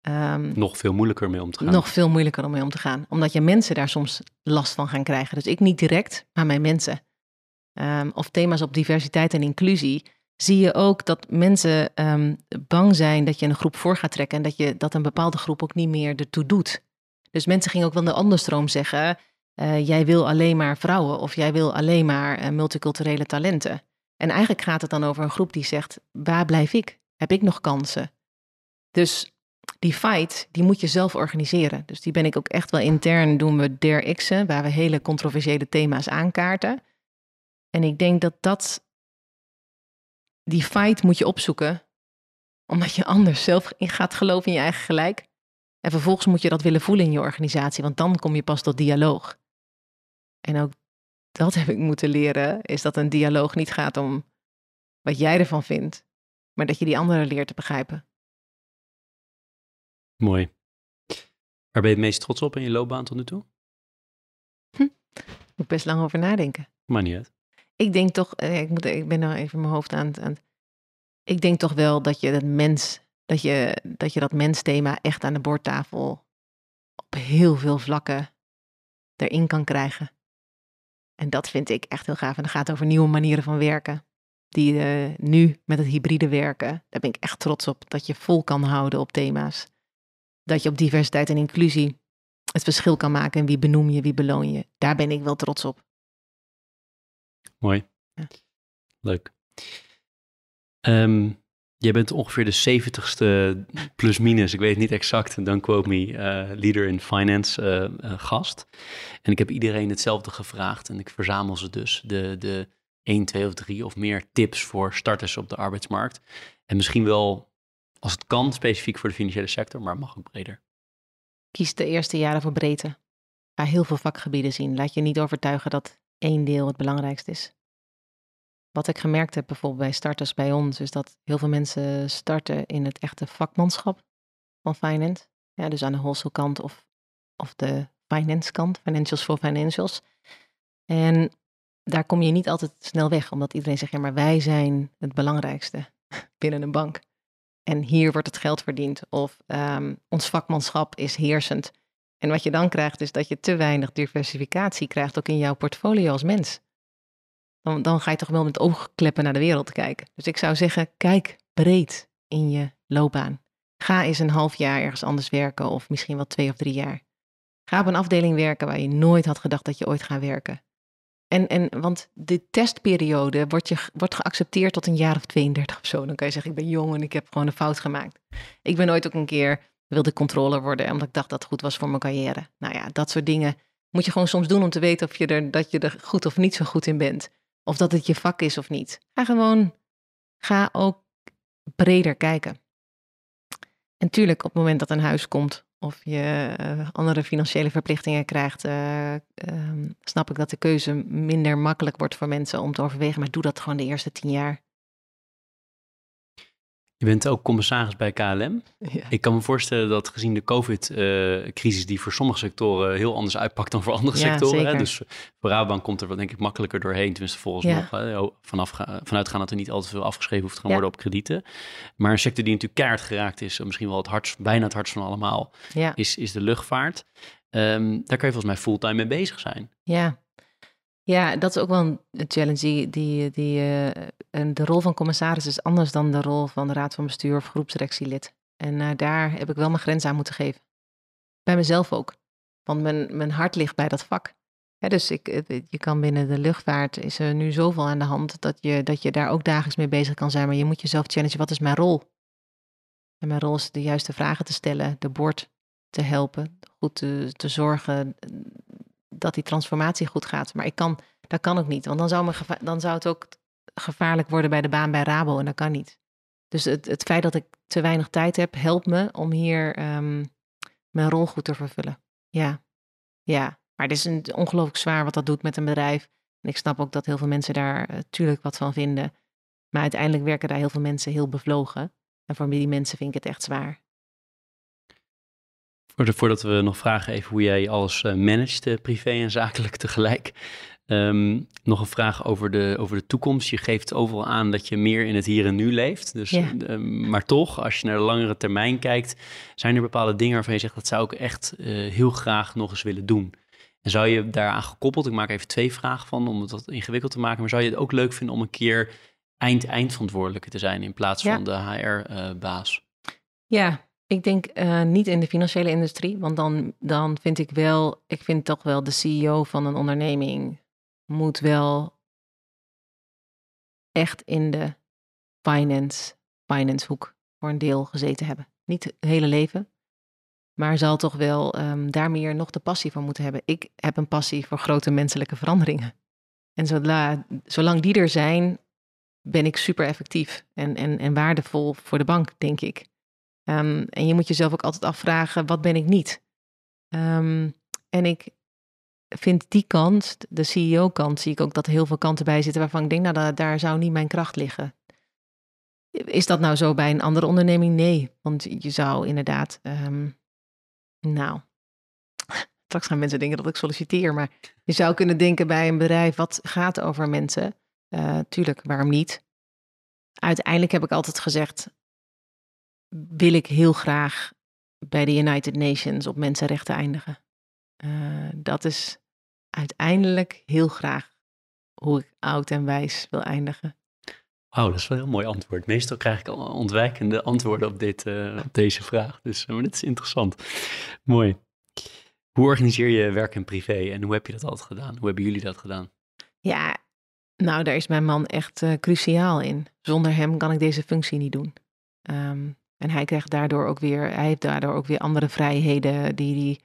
Ehm, Nog veel moeilijker mee om te gaan. nog veel moeilijker om mee om te gaan. Omdat je mensen daar soms last van gaan krijgen. Dus ik niet direct, maar mijn mensen. Ehm, of thema's op diversiteit en inclusie. Zie je ook dat mensen ehm, bang zijn dat je een groep voor gaat trekken. En dat, je, dat een bepaalde groep ook niet meer ertoe doet. Dus mensen gingen ook wel de onderstroom zeggen. eh, jij wil alleen maar vrouwen. Of jij wil alleen maar eh, multiculturele talenten. En eigenlijk gaat het dan over een groep die zegt: waar blijf ik? Heb ik nog kansen? Dus die fight, die moet je zelf organiseren. Dus die ben ik ook echt wel intern, doen we der X'en, waar we hele controversiële thema's aankaarten. En ik denk dat dat, die fight moet je opzoeken, omdat je anders zelf in gaat geloven in je eigen gelijk. En vervolgens moet je dat willen voelen in je organisatie, want dan kom je pas tot dialoog. En ook dat heb ik moeten leren, is dat een dialoog niet gaat om wat jij ervan vindt, maar dat je die anderen leert te begrijpen. Mooi. Waar ben je het meest trots op in je loopbaan tot nu toe? Moet best lang over nadenken. Maar niet uit. Ik denk toch, eh, ik, moet, ik ben nou even mijn hoofd aan het. aan ik denk toch wel dat je dat mens, dat je dat, je dat mensthema echt aan de bordtafel op heel veel vlakken erin kan krijgen. En dat vind ik echt heel gaaf. En dat gaat over nieuwe manieren van werken. Die eh, nu met het hybride werken, daar ben ik echt trots op. Dat je vol kan houden op thema's. Dat je op diversiteit en inclusie het verschil kan maken. En wie benoem je, wie beloon je. Daar ben ik wel trots op. Mooi. Ja. Leuk. Ehm, jij bent ongeveer de 70ste plus minus, ik weet het niet exact, don't quote me, eh, leader in finance eh, eh, gast. En ik heb iedereen hetzelfde gevraagd en ik verzamel ze dus. De, de 1, 2 of 3 of meer tips voor starters op de arbeidsmarkt. En misschien wel, als het kan, specifiek voor de financiële sector, maar mag ook breder. Kies de eerste jaren voor breedte. Ga heel veel vakgebieden zien. Laat je niet overtuigen dat één deel het belangrijkste is. Wat ik gemerkt heb bijvoorbeeld bij starters bij ons, is dat heel veel mensen starten in het echte vakmanschap van finance. Ja, dus aan de wholesale of, of de finance kant, financials voor financials. En daar kom je niet altijd snel weg, omdat iedereen zegt, ja, maar wij zijn het belangrijkste binnen een bank. En hier wordt het geld verdiend. Of ehm, ons vakmanschap is heersend. En wat je dan krijgt, is dat je te weinig diversificatie krijgt, ook in jouw portfolio als mens. Dan, dan ga je toch wel met oogkleppen naar de wereld kijken. Dus ik zou zeggen, kijk breed in je loopbaan. Ga eens een half jaar ergens anders werken, of misschien wel twee of drie jaar. Ga op een afdeling werken waar je nooit had gedacht dat je ooit gaat werken. En, en want de testperiode wordt, je, wordt geaccepteerd tot een jaar of 32 of zo. Dan kan je zeggen, ik ben jong en ik heb gewoon een fout gemaakt. Ik ben ooit ook een keer wilde controller worden, omdat ik dacht dat het goed was voor mijn carrière. Nou ja, dat soort dingen moet je gewoon soms doen om te weten of je er, dat je er goed of niet zo goed in bent. Of dat het je vak is of niet. Ga gewoon, ga ook breder kijken. En tuurlijk, op het moment dat een huis komt of je uh, andere financiële verplichtingen krijgt, uh, uh, snap ik dat de keuze minder makkelijk wordt voor mensen om te overwegen. Maar doe dat gewoon de eerste tien jaar. Je bent ook commissaris bij KLM. Ja. Ik kan me voorstellen dat gezien de COVID-crisis die voor sommige sectoren heel anders uitpakt dan voor andere ja, sectoren. Hè? Dus voor Rabobank komt er denk ik makkelijker doorheen. Tenminste volgens ja. nog vanaf, vanuit gaan dat er niet al te veel afgeschreven hoeft te gaan worden op kredieten. Maar een sector die natuurlijk keihard geraakt is, misschien wel het hardst, bijna het hardst van allemaal, is, is de luchtvaart. Um, daar kan je volgens mij fulltime mee bezig zijn. Ja, ja, dat is ook wel een challenge. Die, die, die, uh, de rol van commissaris is anders dan de rol van de raad van bestuur of groepsdirectielid. En uh, daar heb ik wel mijn grens aan moeten geven. Bij mezelf ook. Want mijn, mijn hart ligt bij dat vak. dus ik, je kan binnen de luchtvaart, is er nu zoveel aan de hand, dat je, dat je daar ook dagelijks mee bezig kan zijn. Maar je moet jezelf challengen, wat is mijn rol? En mijn rol is de juiste vragen te stellen, de bord te helpen, goed te, te zorgen dat die transformatie goed gaat. Maar ik kan, dat kan ook niet, want dan zou, dan zou het ook gevaarlijk worden bij de baan bij Rabo en dat kan niet. Dus het, het feit dat ik te weinig tijd heb, helpt me om hier um, mijn rol goed te vervullen. Ja, ja. Maar het is een, ongelooflijk zwaar wat dat doet met een bedrijf. En ik snap ook dat heel veel mensen daar natuurlijk eh, wat van vinden. Maar uiteindelijk werken daar heel veel mensen heel bevlogen. En voor die mensen vind ik het echt zwaar. Voordat we nog vragen even hoe jij alles uh, managt, uh, privé en zakelijk tegelijk. Um, nog een vraag over de, over de toekomst. Je geeft overal aan dat je meer in het hier en nu leeft. Dus, ehm, maar toch, als je naar de langere termijn kijkt, zijn er bepaalde dingen waarvan je zegt dat zou ik echt uh, heel graag nog eens willen doen. En zou je daaraan gekoppeld, ik maak even twee vragen van om het wat ingewikkeld te maken, maar zou je het ook leuk vinden om een keer eind-eindverantwoordelijke te zijn in plaats van de HR-baas? ja, ik denk uh, niet in de financiële industrie, want dan, dan vind ik wel, ik vind toch wel de CEO van een onderneming moet wel echt in de finance, finance hoek voor een deel gezeten hebben. Niet het hele leven, maar zal toch wel um, daar meer nog de passie voor moeten hebben. Ik heb een passie voor grote menselijke veranderingen. En zodra, zolang die er zijn, ben ik super effectief en, en, en waardevol voor de bank, denk ik. Um, en je moet jezelf ook altijd afvragen, wat ben ik niet? Um, en ik vind die kant, de CEO-kant, zie ik ook dat heel veel kanten bij zitten waarvan ik denk, nou, daar, zou niet mijn kracht liggen. Is dat nou zo bij een andere onderneming? Nee, want je zou inderdaad, um, nou, straks gaan mensen denken dat ik solliciteer, maar je zou kunnen denken bij een bedrijf wat gaat over mensen. Uh, tuurlijk, waarom niet? Uiteindelijk heb ik altijd gezegd, wil ik heel graag bij de United Nations op mensenrechten eindigen. Uh, dat is uiteindelijk heel graag hoe ik oud en wijs wil eindigen. Wauw, dat is wel een heel mooi antwoord. Meestal krijg ik al ontwijkende antwoorden op, dit, uh, op deze vraag. Dus uh, maar dit is interessant. Mooi. Hoe organiseer je werk en privé en hoe heb je dat altijd gedaan? Hoe hebben jullie dat gedaan? Ja, nou, daar is mijn man echt uh, cruciaal in. Zonder hem kan ik deze functie niet doen. Um, en hij krijgt daardoor ook weer, hij heeft daardoor ook weer andere vrijheden die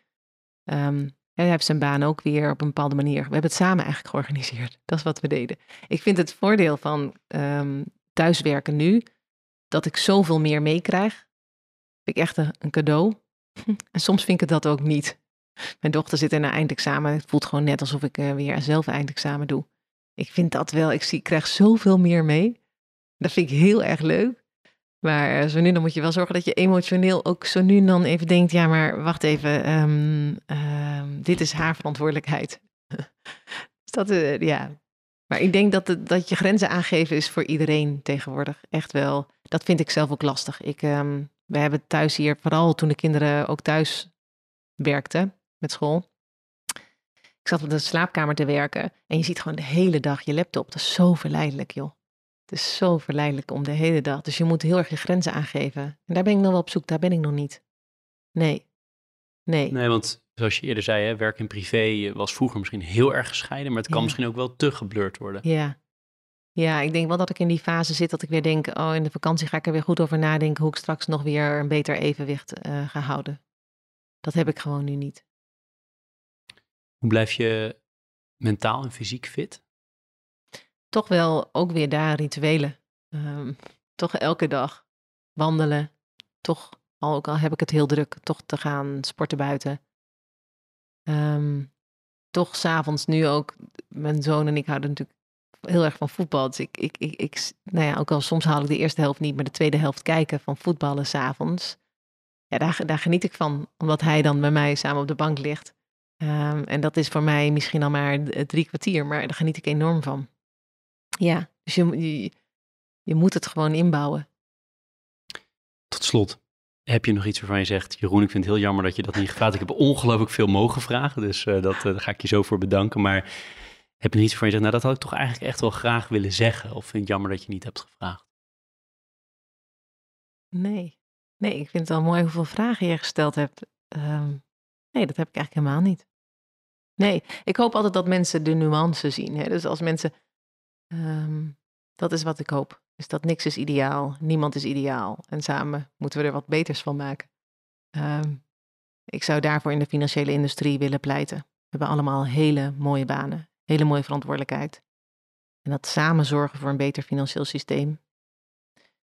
hij. Um, hij heeft zijn baan ook weer op een bepaalde manier. We hebben het samen eigenlijk georganiseerd. Dat is wat we deden. Ik vind het voordeel van um, thuiswerken nu dat ik zoveel meer meekrijg. Vind ik echt een, cadeau. en soms vind ik het dat ook niet. Mijn dochter zit in een eindexamen. Het voelt gewoon net alsof ik uh, weer zelf een eindexamen doe. Ik vind dat wel. Ik, zie, ik krijg zoveel meer mee. Dat vind ik heel erg leuk. Maar eh, zo nu dan moet je wel zorgen dat je emotioneel ook zo nu dan even denkt: ja, maar wacht even, um, um, dit is haar verantwoordelijkheid. dus dat, uh, ja. Maar ik denk dat, dat je grenzen aangeven is voor iedereen tegenwoordig echt wel. Dat vind ik zelf ook lastig. Ik, um, we hebben thuis hier, vooral toen de kinderen ook thuis werkten met school. Ik zat op de slaapkamer te werken en je ziet gewoon de hele dag je laptop. Dat is zo verleidelijk, joh. Het is zo verleidelijk om de hele dag. Dus je moet heel erg je grenzen aangeven. En daar ben ik nog wel op zoek. Daar ben ik nog niet. Nee. Nee. Nee, want zoals je eerder zei, hè, werk en privé was vroeger misschien heel erg gescheiden. Maar het kan Ja. misschien ook wel te geblurred worden. Ja. Ja, ik denk wel dat ik in die fase zit dat ik weer denk, oh, in de vakantie ga ik er weer goed over nadenken hoe ik straks nog weer een beter evenwicht eh, ga houden. Dat heb ik gewoon nu niet. Hoe blijf je mentaal en fysiek fit? Toch wel ook weer daar rituelen. Ehm, toch elke dag wandelen. Toch, al- ook al heb ik het heel druk, toch te gaan sporten buiten. Ehm, toch s'avonds nu ook, mijn zoon en ik houden natuurlijk heel erg van voetbal. Dus ik, ik, ik, ik, nou ja, ook al soms haal ik de eerste helft niet, maar de tweede helft kijken van voetballen s'avonds. Ja, daar, daar geniet ik van, omdat hij dan bij mij samen op de bank ligt. Ehm, en dat is voor mij misschien al maar drie kwartier, maar daar geniet ik enorm van. Ja, dus je, je, je moet het gewoon inbouwen. Tot slot, heb je nog iets waarvan je zegt... Jeroen, ik vind het heel jammer dat je dat niet gevraagd hebt. Ik heb ongelooflijk veel mogen vragen, dus eh, dat, eh, daar ga ik je zo voor bedanken. Maar heb je nog iets waarvan je zegt... nou, dat had ik toch eigenlijk echt wel graag willen zeggen? Of vind je het jammer dat je niet hebt gevraagd? Nee. Nee, ik vind het wel mooi hoeveel vragen je gesteld hebt. Ehm, nee, dat heb ik eigenlijk helemaal niet. Nee, ik hoop altijd dat mensen de nuance zien. Hè? Dus als mensen. Ehm, dat is wat ik hoop. Is dat niks is ideaal, niemand is ideaal. En samen moeten we er wat beters van maken. Ehm, ik zou daarvoor in de financiële industrie willen pleiten. We hebben allemaal hele mooie banen, hele mooie verantwoordelijkheid. En dat samen zorgen voor een beter financieel systeem.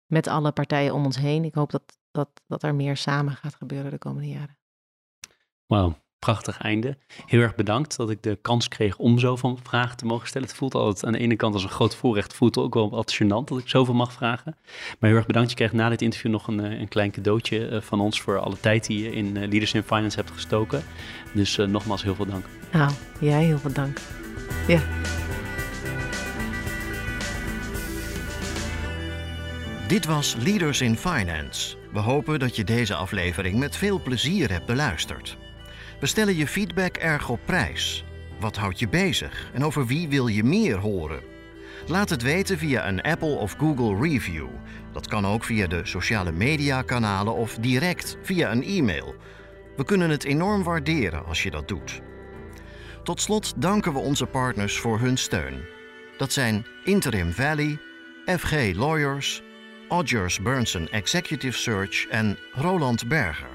Met alle partijen om ons heen. Ik hoop dat, dat, dat er meer samen gaat gebeuren de komende jaren. Wauw, prachtig einde. Heel erg bedankt dat ik de kans kreeg om zo van vragen te mogen stellen. Het voelt altijd aan de ene kant als een groot voorrecht. Het voelt ook wel wat gênant dat ik zoveel mag vragen. Maar heel erg bedankt. Je krijgt na dit interview nog een, eh, een klein cadeautje eh, van ons voor alle tijd die je in eh, Leaders in Finance hebt gestoken. Dus nogmaals heel veel dank. Nou, jij heel veel dank. Ja. Dit was Leaders in Finance. We hopen dat je deze aflevering met veel plezier hebt beluisterd. We stellen je feedback erg op prijs. Wat houdt je bezig en over wie wil je meer horen? Laat het weten via een Apple of Google review. Dat kan ook via de sociale media kanalen of direct via een e-mail. We kunnen het enorm waarderen als je dat doet. Tot slot danken we onze partners voor hun steun. Dat zijn Interim Valley, FG Lawyers, Odgers Berndsen Executive Search en Roland Berger.